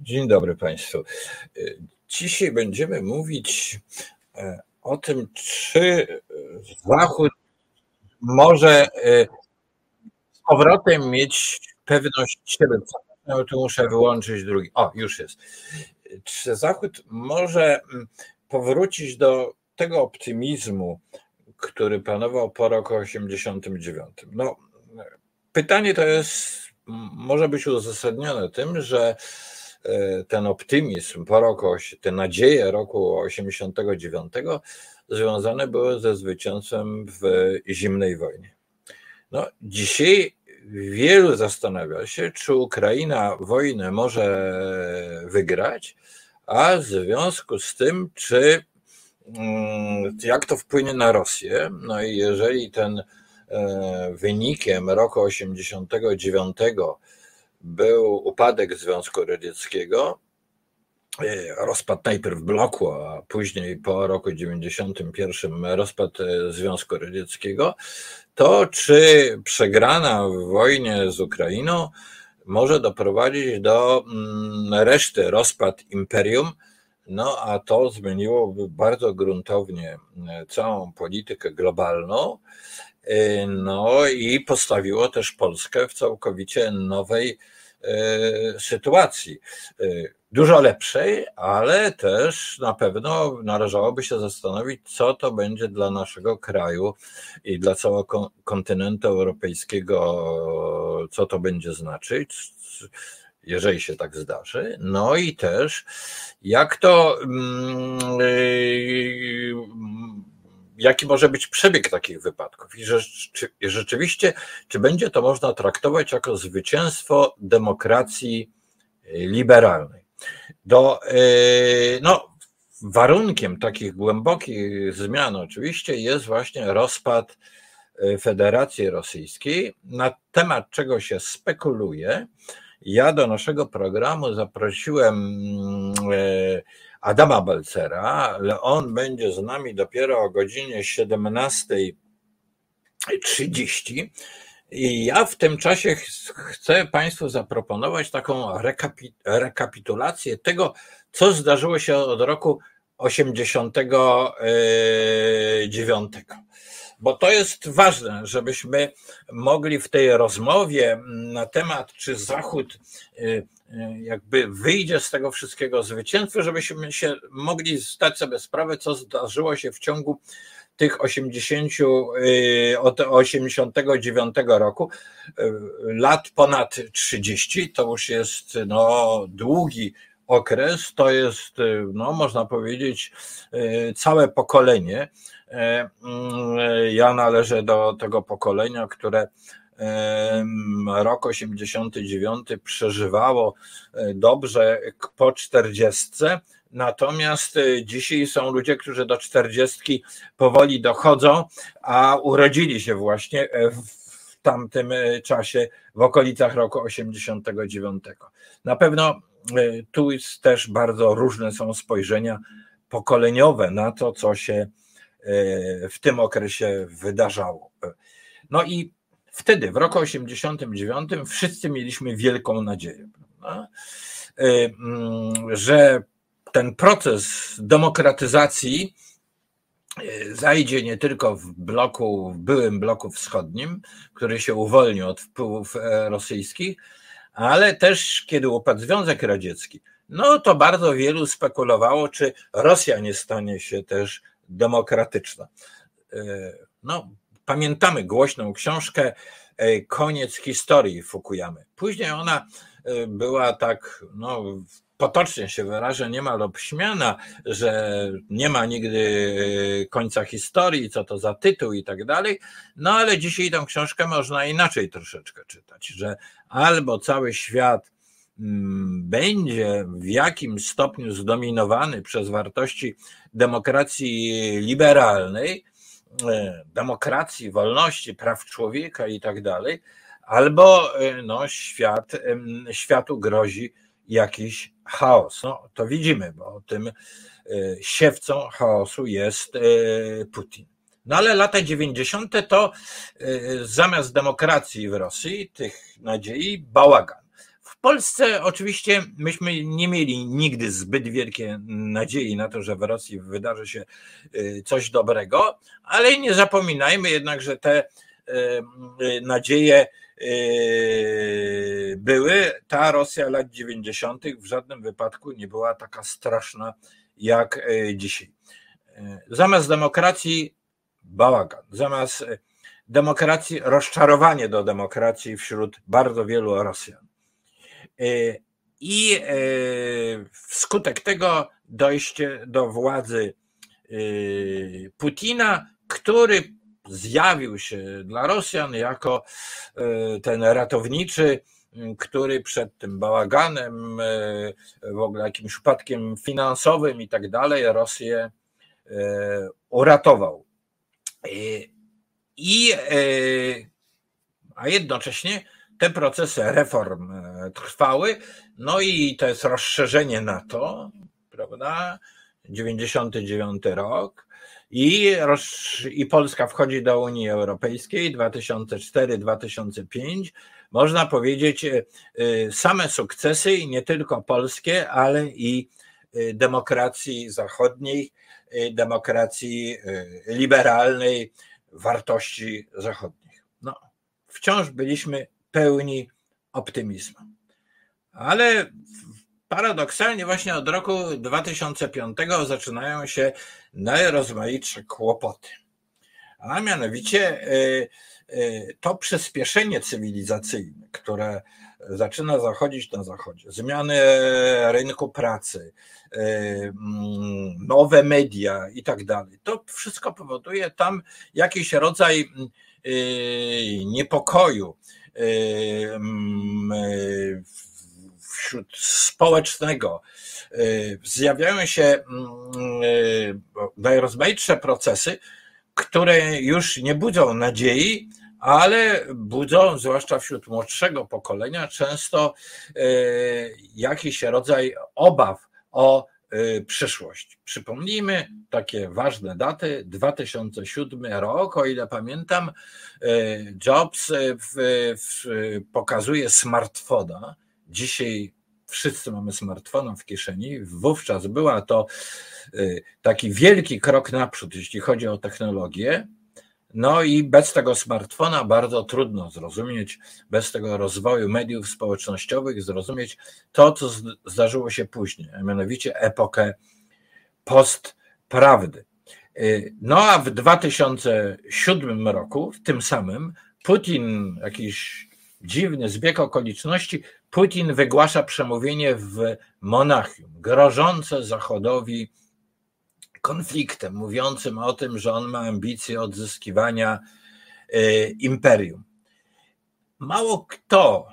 Dzień dobry Państwu. Dzisiaj będziemy mówić e, o tym, czy Zachód może e, z powrotem mieć pewność siebie. No, tu muszę wyłączyć drugi. O, już jest. Czy Zachód może mm, powrócić do tego optymizmu, który panował po roku 89? No, pytanie to jest, może być uzasadnione tym, że ten optymizm po roku, te nadzieje roku 89 związane były ze zwycięstwem w zimnej wojnie. No, dzisiaj wielu zastanawia się, czy Ukraina wojnę może wygrać, a w związku z tym, czy mm, jak to wpłynie na Rosję. No i jeżeli ten e, wynikiem roku 89 był upadek Związku Radzieckiego, e, rozpad najpierw bloku, a później po roku 91 rozpad e, Związku Radzieckiego, to czy przegrana w wojnie z Ukrainą może doprowadzić do mm, reszty rozpad imperium, no a to zmieniłoby bardzo gruntownie e, całą politykę globalną, no i postawiło też Polskę w całkowicie nowej e, sytuacji dużo lepszej, ale też na pewno należałoby się zastanowić, co to będzie dla naszego kraju i dla całego kontynentu europejskiego, co to będzie znaczyć, jeżeli się tak zdarzy. No i też, jak to, mm, y, jaki może być przebieg takich wypadków i rzeczywiście, czy będzie to można traktować jako zwycięstwo demokracji liberalnej. Do, y, no, warunkiem takich głębokich zmian oczywiście jest właśnie rozpad y, Federacji Rosyjskiej, na temat czego się spekuluje. Ja do naszego programu zaprosiłem y, Adama Balcera, ale on będzie z nami dopiero o godzinie 17.30. I ja w tym czasie chcę Państwu zaproponować taką rekapitulację tego, co zdarzyło się od roku 89. Bo to jest ważne, żebyśmy mogli w tej rozmowie na temat, czy Zachód y, jakby wyjdzie z tego wszystkiego zwycięstwo, żebyśmy się mogli zdać sobie sprawę, co zdarzyło się w ciągu tych 80, y, od 89 roku, y, lat ponad 30, to już jest no, długi okres, to jest, y, no, można powiedzieć, całe pokolenie. Ja należę do tego pokolenia, które rok 89 przeżywało dobrze po 40 Natomiast y, dzisiaj są ludzie, którzy do czterdziestki powoli dochodzą, a urodzili się właśnie e, w tamtym e, czasie, w okolicach roku 89. Na pewno e, tu jest też bardzo różne są spojrzenia pokoleniowe na to, co się w tym okresie wydarzało. No i wtedy, w roku 89, wszyscy mieliśmy wielką nadzieję, prawda? że ten proces demokratyzacji e, zajdzie nie tylko w bloku, w byłym bloku wschodnim, który się uwolnił od wpływów e, rosyjskich, ale też kiedy upadł Związek Radziecki, no to bardzo wielu spekulowało, czy Rosja nie stanie się też demokratyczna. E, no, pamiętamy głośną książkę Koniec historii Fukuyamy. Później ona była tak, no, potocznie się wyrażę, niemal obśmiana, że nie ma nigdy e, końca historii, co to za tytuł i tak dalej. No ale dzisiaj tę książkę można inaczej troszeczkę czytać, że albo cały świat mm, będzie w jakim stopniu zdominowany przez wartości demokracji liberalnej, e, demokracji, wolności, praw człowieka i tak dalej, albo e, no, świat, światu grozi jakiś chaos. No, to widzimy, bo tym e, siewcą chaosu jest e, Putin. No ale lata 90. to e, zamiast demokracji w Rosji, tych nadziei, bałagan. W Polsce oczywiście myśmy nie mieli nigdy zbyt wielkie nadziei na to, że w Rosji wydarzy się coś dobrego, ale nie zapominajmy jednak, że te nadzieje były. Ta Rosja lat 90. w żadnym wypadku nie była taka straszna jak dzisiaj. Zamiast demokracji bałagan, zamiast demokracji rozczarowanie do demokracji wśród bardzo wielu Rosjan. I wskutek tego dojście do władzy Putina, który zjawił się dla Rosjan jako e, ten ratowniczy, który przed tym bałaganem, e, w ogóle jakimś upadkiem finansowym i tak dalej, Rosję e, uratował. I, a jednocześnie te procesy reform trwały, no i to jest rozszerzenie NATO, prawda? 99 rok, i, i Polska wchodzi do Unii Europejskiej 2004-2005. Można powiedzieć, e, e, same sukcesy, nie tylko polskie, ale i e, demokracji zachodniej, demokracji liberalnej, wartości zachodnich. No, wciąż byliśmy pełni optymizmu. Ale paradoksalnie właśnie od roku 2005 zaczynają się najrozmaitsze kłopoty. A mianowicie y, y, to przyspieszenie cywilizacyjne, które zaczyna zachodzić na zachodzie, zmiany rynku pracy, y, mm, nowe media i tak dalej, to wszystko powoduje tam jakiś rodzaj niepokoju mm, wśród społecznego. Zjawiają się najrozmaitsze procesy, które już nie budzą nadziei, ale budzą, zwłaszcza wśród młodszego pokolenia, często jakiś rodzaj obaw o przyszłość. Przypomnijmy takie ważne daty. 2007 rok, o ile pamiętam, Jobs w, w, pokazuje smartfona Dzisiaj wszyscy mamy smartfona w kieszeni. Wówczas była to y, taki wielki krok naprzód, jeśli chodzi o technologię. No i bez tego smartfona bardzo trudno zrozumieć, bez tego rozwoju mediów społecznościowych, zrozumieć to, co zdarzyło się później, a mianowicie epokę postprawdy. Y, no a w 2007 roku, w tym samym, Putin, jakiś dziwny zbieg okoliczności, Putin wygłasza przemówienie w Monachium, grożące Zachodowi konfliktem, mówiącym o tym, że on ma ambicje odzyskiwania e, imperium. Mało kto,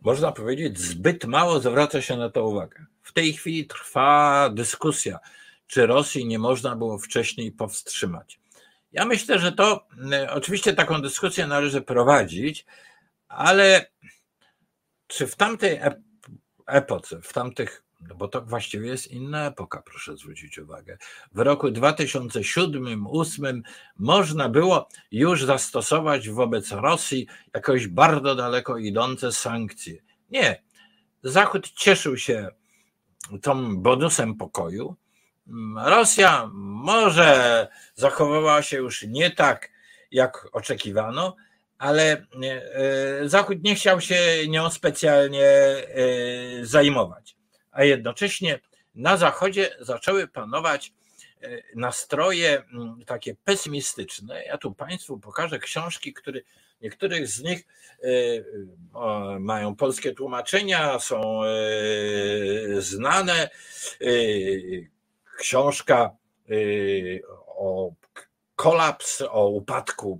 można powiedzieć, zbyt mało zwraca się na to uwagę. W tej chwili trwa dyskusja, czy Rosji nie można było wcześniej powstrzymać. Ja myślę, że to e, oczywiście taką dyskusję należy prowadzić, ale czy w tamtej epoce, w tamtych, bo to właściwie jest inna epoka, proszę zwrócić uwagę. W roku 2007-2008 można było już zastosować wobec Rosji jakoś bardzo daleko idące sankcje. Nie. Zachód cieszył się tą bonusem pokoju. Rosja może zachowywała się już nie tak, jak oczekiwano, ale e, Zachód nie chciał się nią specjalnie e, zajmować. A jednocześnie na Zachodzie zaczęły panować e, nastroje takie pesymistyczne. Ja tu Państwu pokażę książki, które niektórych z nich mają polskie tłumaczenia, są znane. Książka o kolaps, o upadku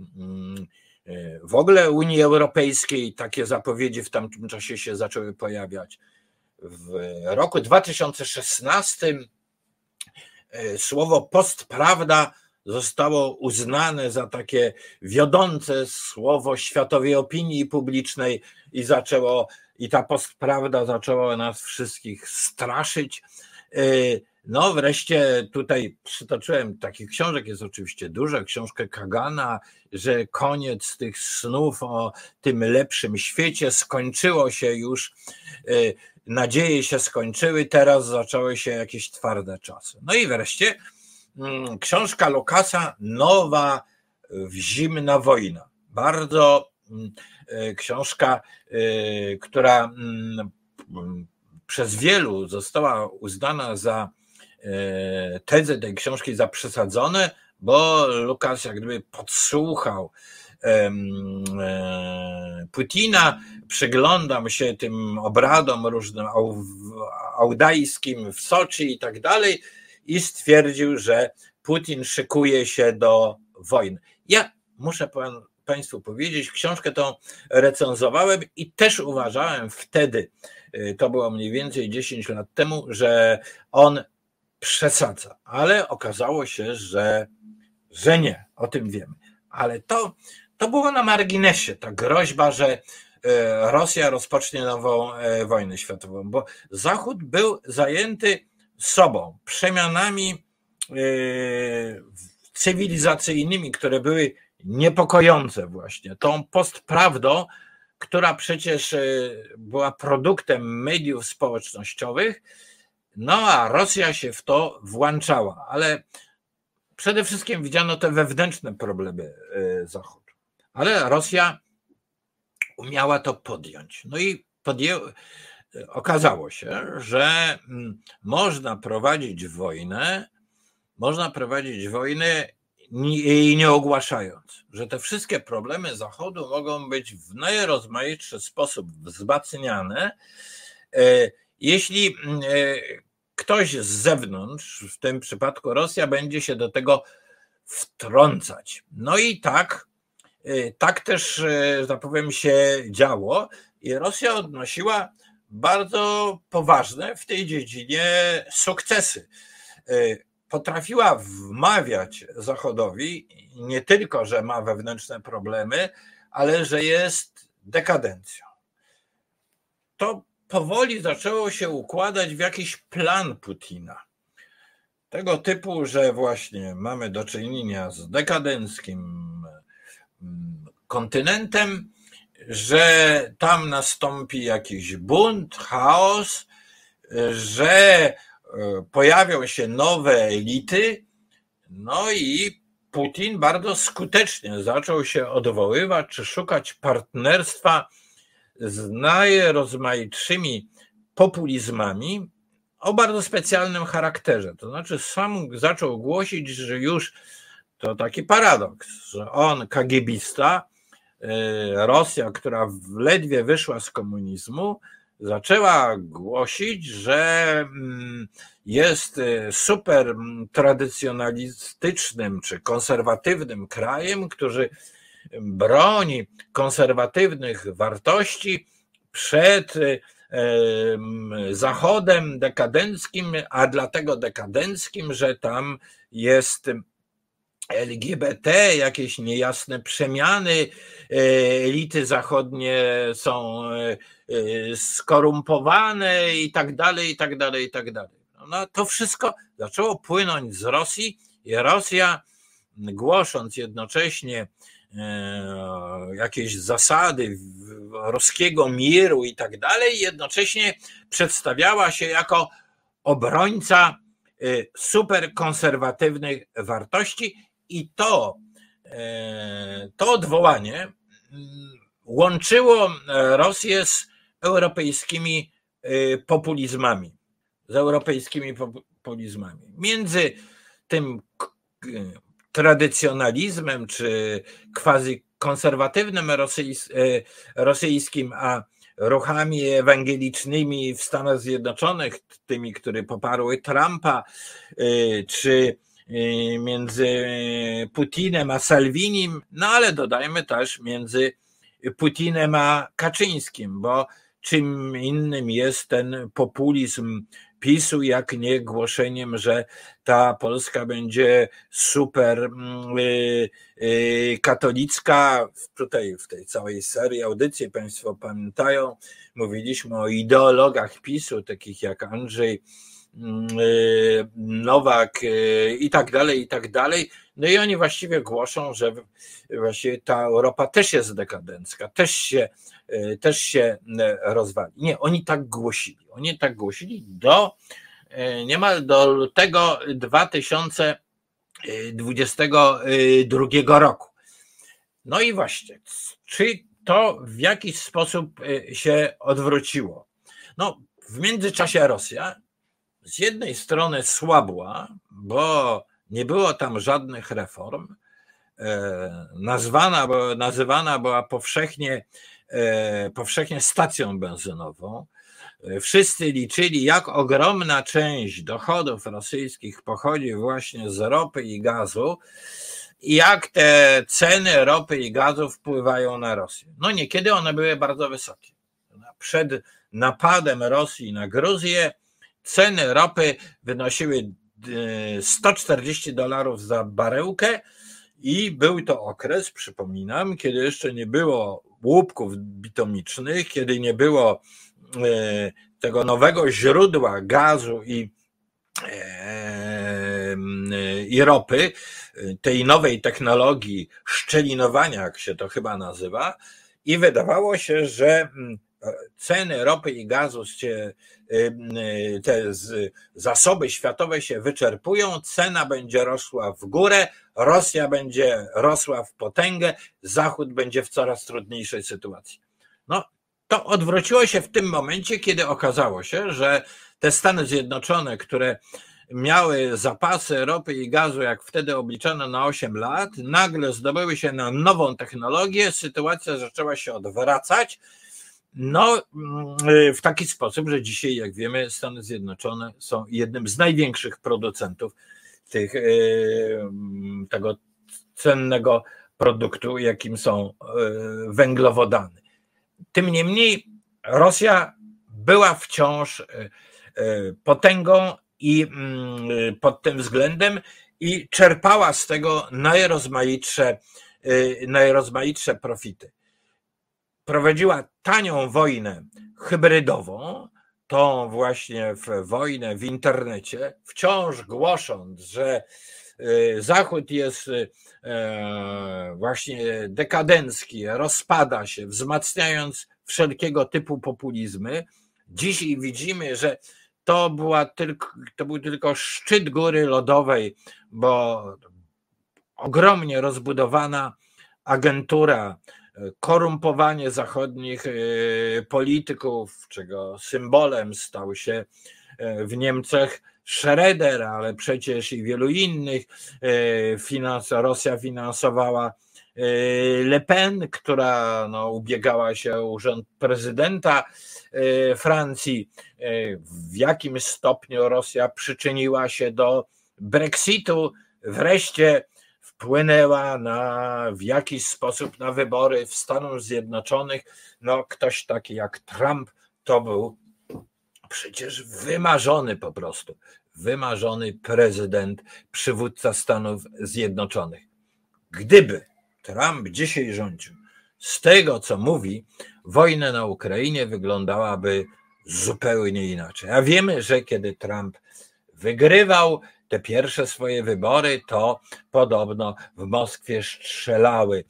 w ogóle Unii Europejskiej takie zapowiedzi w tamtym czasie się zaczęły pojawiać. W roku 2016 e, słowo postprawda zostało uznane za takie wiodące słowo światowej opinii publicznej i zaczęło, i ta postprawda zaczęła nas wszystkich straszyć. No wreszcie tutaj przytoczyłem takich książek, jest oczywiście dużo, książkę Kagana, że koniec tych snów o tym lepszym świecie skończyło się już, y, nadzieje się skończyły, teraz zaczęły się jakieś twarde czasy. No i wreszcie mm, książka Lukasa, Nowa zimna wojna. Bardzo mm, y, książka, y, która mm, przez wielu została uznana za e, tezę tej książki za przesadzone, bo Lukas jak gdyby podsłuchał e, Putina, przyglądam się tym obradom różnym audajskim w Soczi i tak dalej i stwierdził, że Putin szykuje się do wojny. Ja muszę Państwu powiedzieć, książkę tą recenzowałem i też uważałem wtedy, y, to było mniej więcej 10 lat temu, że on przesadza, ale okazało się, że, że nie, o tym wiemy. Ale to, to było na marginesie, ta groźba, że y, Rosja rozpocznie nową e, wojnę światową, bo Zachód był zajęty sobą, przemianami y, cywilizacyjnymi, które były niepokojące właśnie. Tą postprawdą, która przecież e, była produktem mediów społecznościowych, no a Rosja się w to włączała, ale przede wszystkim widziano te wewnętrzne problemy e, Zachodu. Ale Rosja umiała to podjąć. No i podję... okazało się, że mm, można prowadzić wojnę, można prowadzić wojnę jej nie ogłaszając, że te wszystkie problemy Zachodu mogą być w najrozmaitszy sposób wzmacniane, e, jeśli e, ktoś z zewnątrz, w tym przypadku Rosja, będzie się do tego wtrącać. No i tak, e, tak też, że tak powiem, się działo i Rosja odnosiła bardzo poważne w tej dziedzinie sukcesy potrafiła wmawiać Zachodowi nie tylko, że ma wewnętrzne problemy, ale że jest dekadencją. To powoli zaczęło się układać w jakiś plan Putina. Tego typu, że właśnie mamy do czynienia z dekadenckim mm, kontynentem, że tam nastąpi jakiś bunt, chaos, że E, pojawią się nowe elity, no i Putin bardzo skutecznie zaczął się odwoływać czy szukać partnerstwa z najrozmaitszymi populizmami o bardzo specjalnym charakterze. To znaczy, sam zaczął głosić, że już to taki paradoks, że on, kagiebista, e, Rosja, która ledwie wyszła z komunizmu, zaczęła głosić, że mm, jest y, super tradycjonalistycznym czy konserwatywnym krajem, który broni konserwatywnych wartości przed y, Zachodem dekadenckim, a dlatego dekadenckim, że tam jest LGBT, jakieś niejasne przemiany, e, elity zachodnie są e, e, skorumpowane i tak dalej, i tak dalej, i tak dalej. No, to wszystko zaczęło płynąć z Rosji i Rosja, głosząc jednocześnie jakieś zasady ruskiego miru i tak dalej, jednocześnie przedstawiała się jako obrońca superkonserwatywnych wartości i to, e, to odwołanie mm, łączyło e, Rosję z europejskimi e, populizmami. Z europejskimi populizmami. Między tym tradycjonalizmem czy quasi konserwatywnym rosyjskim, a ruchami ewangelicznymi w Stanach Zjednoczonych, tymi, które poparły Trumpa, czy Y, między Putinem a Salvinim, no ale dodajmy też między Putinem a Kaczyńskim, bo czym innym jest ten populizm PiSu, jak nie głoszeniem, że ta Polska będzie super mm, y, y, katolicka. Tutaj w tej całej serii audycji Państwo pamiętają, mówiliśmy o ideologach PiSu, takich jak Andrzej Nowak i tak dalej, i tak dalej. No i oni właściwie głoszą, że właściwie ta Europa też jest dekadencka, też się, też się rozwali. Nie, oni tak głosili. Oni tak głosili do niemal do lutego 2022 roku. No i właśnie, czy to w jakiś sposób się odwróciło? No, w międzyczasie Rosja z jednej strony słabła, bo nie było tam żadnych reform. E, nazwana, nazywana była powszechnie, e, powszechnie stacją benzynową. Wszyscy liczyli, jak ogromna część dochodów rosyjskich pochodzi właśnie z ropy i gazu i jak te ceny ropy i gazu wpływają na Rosję. No niekiedy one były bardzo wysokie. Przed napadem Rosji na Gruzję ceny ropy wynosiły 140 e, dolarów za barełkę i był to okres, przypominam, kiedy jeszcze nie było łupków bitomicznych, kiedy nie było e, tego nowego źródła gazu i, e, i ropy, tej nowej technologii szczelinowania, jak się to chyba nazywa, i wydawało się, że mm, ceny ropy i gazu się, y, te zasoby światowe się wyczerpują, cena będzie rosła w górę, Rosja będzie rosła w potęgę, Zachód będzie w coraz trudniejszej sytuacji. No, to odwróciło się w tym momencie, kiedy okazało się, że te Stany Zjednoczone, które miały zapasy ropy i gazu, jak wtedy obliczono na 8 lat, nagle zdobyły się na nową technologię, sytuacja zaczęła się odwracać no, mm, w taki sposób, że dzisiaj, jak wiemy, Stany Zjednoczone są jednym z największych producentów tych, e, tego cennego produktu, jakim są e, węglowodany. Tym niemniej Rosja była wciąż potęgą i mm, pod tym względem i czerpała z tego najrozmaitsze, najrozmaitsze profity prowadziła tanią wojnę hybrydową, tą właśnie w wojnę w internecie, wciąż głosząc, że y, Zachód jest y, e, właśnie dekadencki, rozpada się, wzmacniając wszelkiego typu populizmy. Dzisiaj widzimy, że to, była tylko, to był tylko szczyt góry lodowej, bo ogromnie rozbudowana agentura korumpowanie zachodnich e, polityków, czego symbolem stał się e, w Niemczech Schroeder, ale przecież i wielu innych. E, Rosja finansowała Le Pen, która no, ubiegała się o urząd prezydenta Francji. W jakim stopniu Rosja przyczyniła się do Brexitu. Wreszcie wpłynęła na, w jakiś sposób na wybory w Stanach Zjednoczonych. No, ktoś taki jak Trump to był przecież wymarzony po prostu, wymarzony prezydent, przywódca Stanów Zjednoczonych. Gdyby Trump dzisiaj rządził, z tego co mówi, wojna na Ukrainie wyglądałaby zupełnie inaczej. A wiemy, że kiedy Trump wygrywał, te pierwsze swoje wybory, to podobno w Moskwie strzelały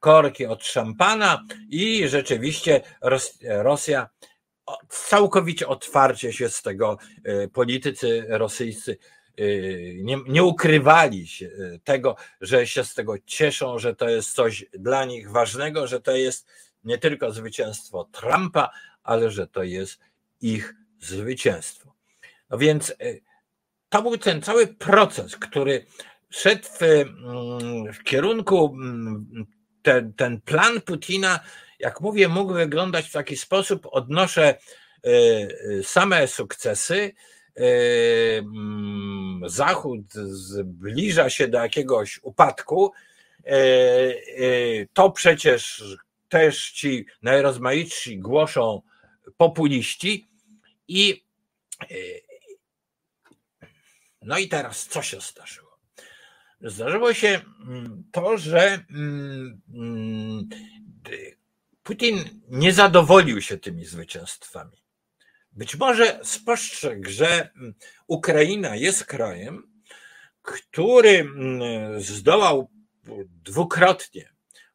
korki od szampana i rzeczywiście Rosja całkowicie otwarcie się z tego e, politycy rosyjscy e, nie, nie, ukrywali się e, tego, że się z tego cieszą, że to jest coś dla nich ważnego, że to jest nie tylko zwycięstwo Trumpa, ale że to jest ich zwycięstwo. No więc to był ten cały proces, który szedł w, mm, w kierunku, mm, ten, ten plan Putina, jak mówię, mógł wyglądać w taki sposób, odnoszę e, e, same sukcesy, e, mm, Zachód zbliża się do jakiegoś upadku, to przecież też ci najrozmaitsi głoszą populiści i no i teraz co się zdarzyło? Zdarzyło się mm, to, że mm, mm, Putin nie zadowolił się tymi zwycięstwami. być może spostrzegł, że Ukraina jest krajem, który zdołał dwukrotnie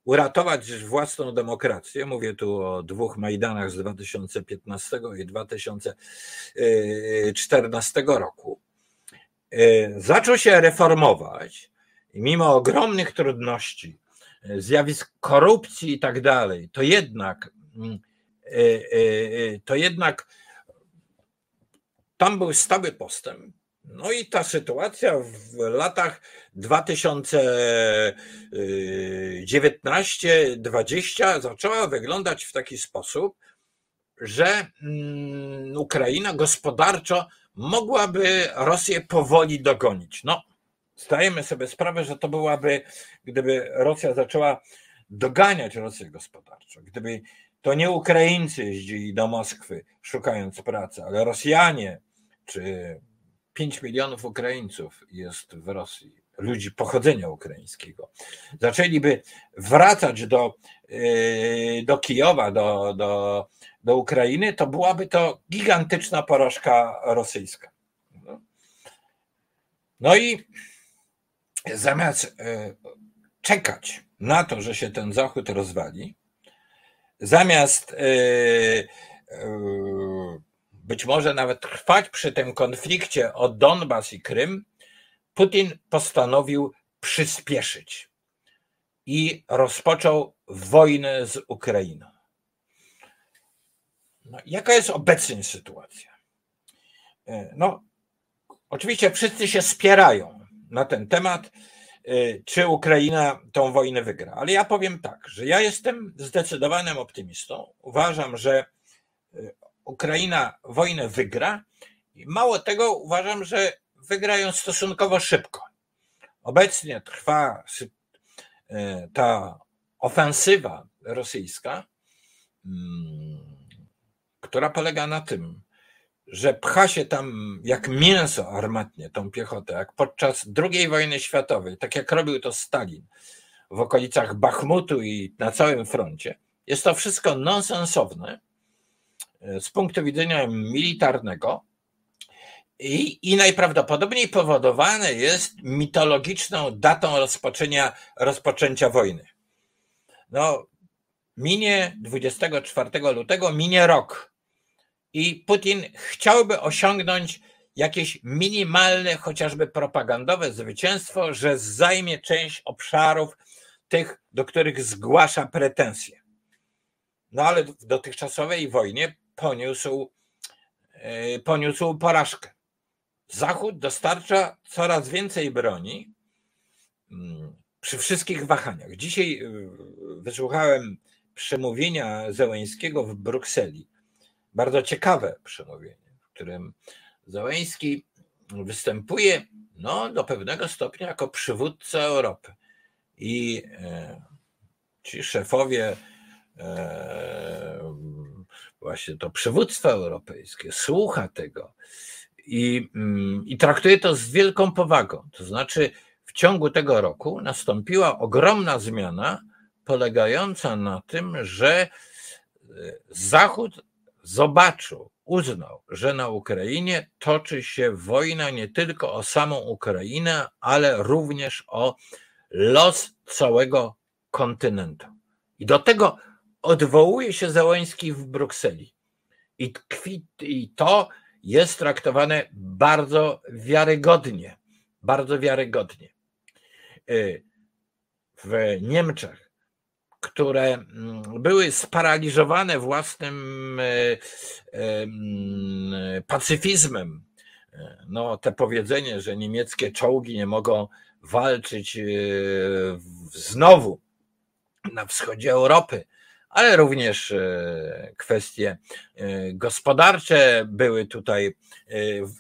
uratować własną demokrację. Mówię tu o dwóch Majdanach z 2015 i 2014 roku. Zaczął się reformować i mimo ogromnych trudności, zjawisk korupcji i tak dalej, to jednak to jednak tam był stały postęp. No i ta sytuacja w latach 2019-2020 zaczęła wyglądać w taki sposób, że mm, Ukraina gospodarczo mogłaby Rosję powoli dogonić. No, zdajemy sobie sprawę, że to byłaby, gdyby Rosja zaczęła doganiać Rosję gospodarczo, gdyby to nie Ukraińcy jeździli do Moskwy szukając pracy, ale Rosjanie czy 5 milionów Ukraińców jest w Rosji, ludzi pochodzenia ukraińskiego, zaczęliby wracać do, yy, do Kijowa, do, do, do Ukrainy, to byłaby to gigantyczna porażka rosyjska. No i zamiast yy, czekać na to, że się ten Zachód rozwali, zamiast yy, być może nawet trwać przy tym konflikcie o Donbas i Krym, Putin postanowił przyspieszyć i rozpoczął wojnę z Ukrainą. No, jaka jest obecnie sytuacja? E, no, oczywiście wszyscy się spierają na ten temat, e, czy Ukraina tą wojnę wygra. Ale ja powiem tak, że ja jestem zdecydowanym optymistą. Uważam, że e, Ukraina wojnę wygra. I mało tego, uważam, że wygrają stosunkowo szybko. Obecnie trwa ta ofensywa rosyjska, mm, która polega na tym, że pcha się tam jak mięso armatnie tą piechotę, jak podczas II wojny światowej, tak jak robił to Stalin w okolicach Bachmutu i na całym froncie. Jest to wszystko nonsensowne E, z punktu widzenia militarnego i, i najprawdopodobniej powodowane jest mitologiczną datą rozpoczęcia, rozpoczęcia wojny. No, minie 24 lutego, minie rok i Putin chciałby osiągnąć jakieś minimalne, chociażby propagandowe zwycięstwo, że zajmie część obszarów tych, do których zgłasza pretensje. No ale w dotychczasowej wojnie poniósł, e, poniósł porażkę. Zachód dostarcza coraz więcej broni mm, przy wszystkich wahaniach. Dzisiaj e, wysłuchałem przemówienia Zełęńskiego w Brukseli. Bardzo ciekawe przemówienie, w którym Zełęński występuje no, do pewnego stopnia jako przywódca Europy. I e, ci szefowie właśnie to przywództwo europejskie słucha tego i, mm, i traktuje to z wielką powagą. To znaczy, w ciągu tego roku nastąpiła ogromna zmiana polegająca na tym, że e, Zachód zobaczył, uznał, że na Ukrainie toczy się wojna nie tylko o samą Ukrainę, ale również o los całego kontynentu. I do tego odwołuje się Załański w Brukseli. I, tkwi, I to jest traktowane bardzo wiarygodnie. Bardzo wiarygodnie. Y, w Niemczech, które mm, były sparaliżowane własnym y, y, pacyfizmem, no, te powiedzenie, że niemieckie czołgi nie mogą walczyć znowu na wschodzie Europy, ale również e, kwestie e, gospodarcze były tutaj e,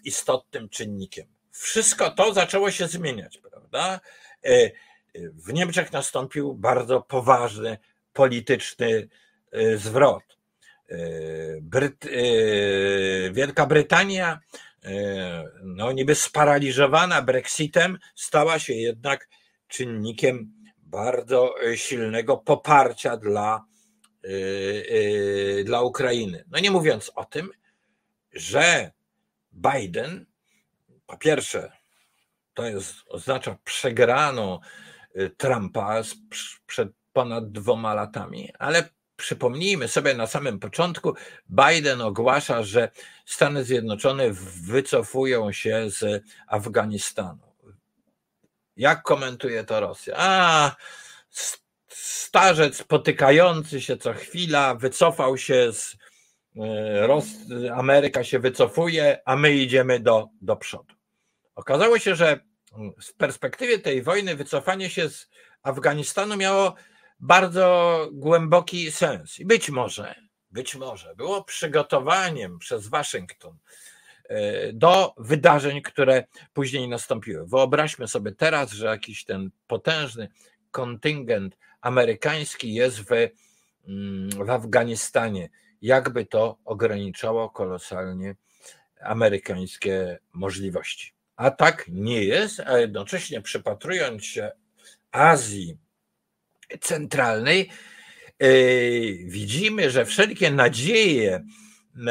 istotnym czynnikiem. Wszystko to zaczęło się zmieniać, prawda? W Niemczech nastąpił bardzo poważny polityczny zwrot. Bryt... Wielka Brytania, no niby sparaliżowana Brexitem, stała się jednak czynnikiem bardzo silnego poparcia dla Y, y, dla Ukrainy. No nie mówiąc o tym, że Biden po pierwsze to jest, oznacza przegraną y, Trumpa przed ponad dwoma latami, ale przypomnijmy sobie na samym początku, Biden ogłasza, że Stany Zjednoczone wycofują się z Afganistanu. Jak komentuje to Rosja? A, starzec potykający się co chwila, wycofał się z y, Ameryka się wycofuje, a my idziemy do, do przodu. Okazało się, że w perspektywie tej wojny wycofanie się z Afganistanu miało bardzo głęboki sens. I być może, być może było przygotowaniem przez Waszyngton e, do wydarzeń, które później nastąpiły. Wyobraźmy sobie teraz, że jakiś ten potężny kontyngent amerykański jest w, mm, w Afganistanie. Jakby to ograniczało kolosalnie amerykańskie możliwości. A tak nie jest, a jednocześnie przypatrując się Azji Centralnej, yy, widzimy, że wszelkie nadzieje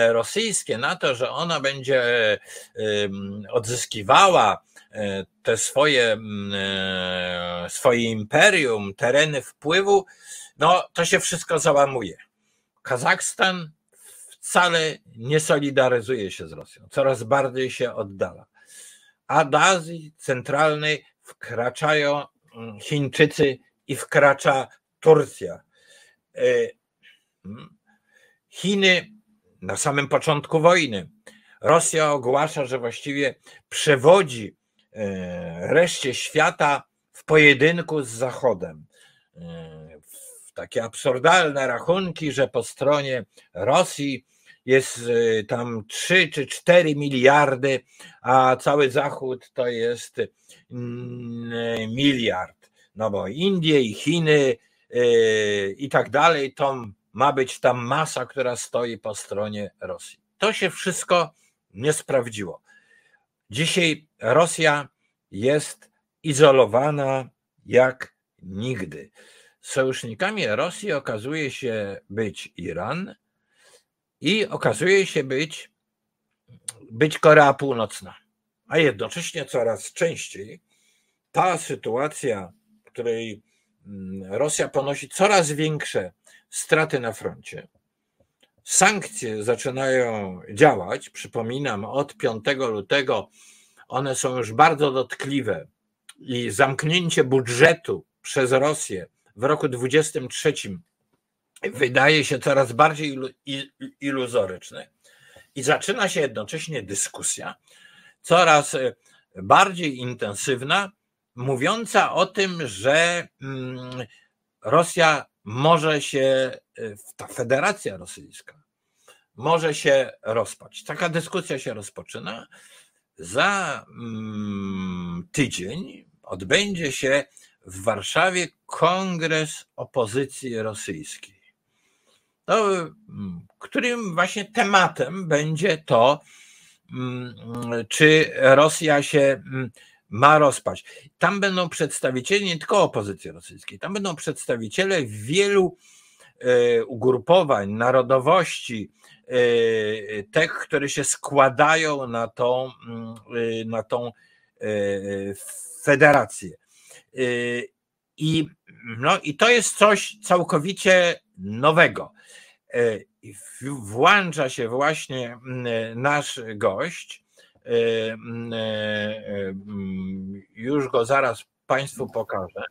rosyjskie na to, że ona będzie odzyskiwała yy, te swoje, swoje imperium, tereny wpływu, no to się wszystko załamuje. Kazachstan wcale nie solidaryzuje się z Rosją, coraz bardziej się oddala a do Azji Centralnej wkraczają mm, Chińczycy i wkracza Turcja. E, mm, Chiny na samym początku wojny. Rosja ogłasza, że właściwie przewodzi e, reszcie świata w pojedynku z Zachodem. E, takie absurdalne rachunki, że po stronie Rosji jest y, tam 3 czy 4 miliardy, a cały Zachód to jest mm, miliard. No bo Indie i Chiny y, i tak dalej, to ma być tam masa, która stoi po stronie Rosji. To się wszystko nie sprawdziło. Dzisiaj Rosja jest izolowana jak nigdy. Sojusznikami Rosji okazuje się być Iran, i okazuje się być, być Korea Północna. A jednocześnie coraz częściej ta sytuacja, w której mm, Rosja ponosi coraz większe straty na froncie, sankcje zaczynają działać. Przypominam, od 5 lutego one są już bardzo dotkliwe i zamknięcie budżetu przez Rosję w roku 2023 wydaje się coraz bardziej iluzoryczny i zaczyna się jednocześnie dyskusja coraz e, bardziej intensywna, mówiąca o tym, że mm, Rosja może się, e, ta Federacja Rosyjska może się rozpaść. Taka dyskusja się rozpoczyna. Za mm, tydzień odbędzie się w Warszawie kongres opozycji rosyjskiej no, którym właśnie tematem będzie to, mm, czy Rosja się mm, ma rozpaść. Tam będą przedstawiciele nie tylko opozycji rosyjskiej, tam będą przedstawiciele wielu e, ugrupowań, narodowości, e, tych, które się składają na tą, e, na tą federację. I, no, I to jest coś całkowicie nowego. E, włącza się właśnie nasz gość. E, e, już go zaraz Państwu pokażę.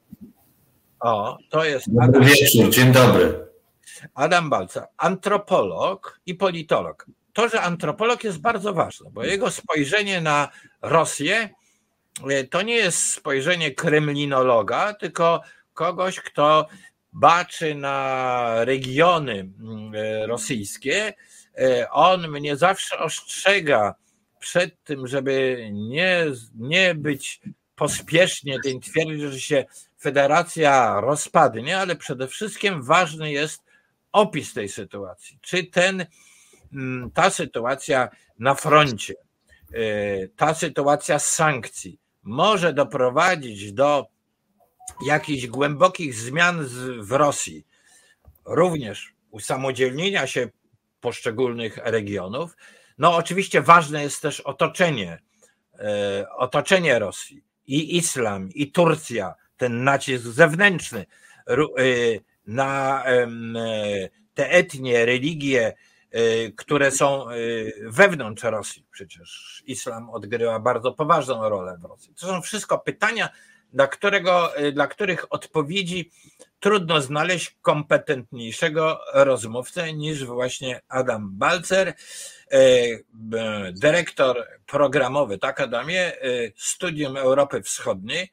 O, to jest. Adam, wieczór, dzień dobry. Adam Balca, antropolog i politolog. To, że antropolog jest bardzo ważne, bo jego spojrzenie na Rosję to nie jest spojrzenie kremlinologa, tylko kogoś, kto baczy na regiony mm, e, rosyjskie, e, on mnie zawsze ostrzega przed tym, żeby nie, nie być pospiesznie tym twierdzić, że się federacja rozpadnie, ale przede wszystkim ważny jest opis tej sytuacji. Czy ten, mm, ta sytuacja na froncie, e, ta sytuacja sankcji może doprowadzić do jakichś głębokich zmian w Rosji, również usamodzielnienia się poszczególnych regionów, No, oczywiście ważne jest też otoczenie, otoczenie Rosji i islam, i Turcja, ten nacisk zewnętrzny na te etnie, religie, które są wewnątrz Rosji. Przecież islam odgrywa bardzo poważną rolę w Rosji. To są wszystko pytania, dla, którego, dla których odpowiedzi trudno znaleźć kompetentniejszego rozmówcę niż właśnie Adam Balcer, dyrektor programowy, tak Adamie, Studium Europy Wschodniej,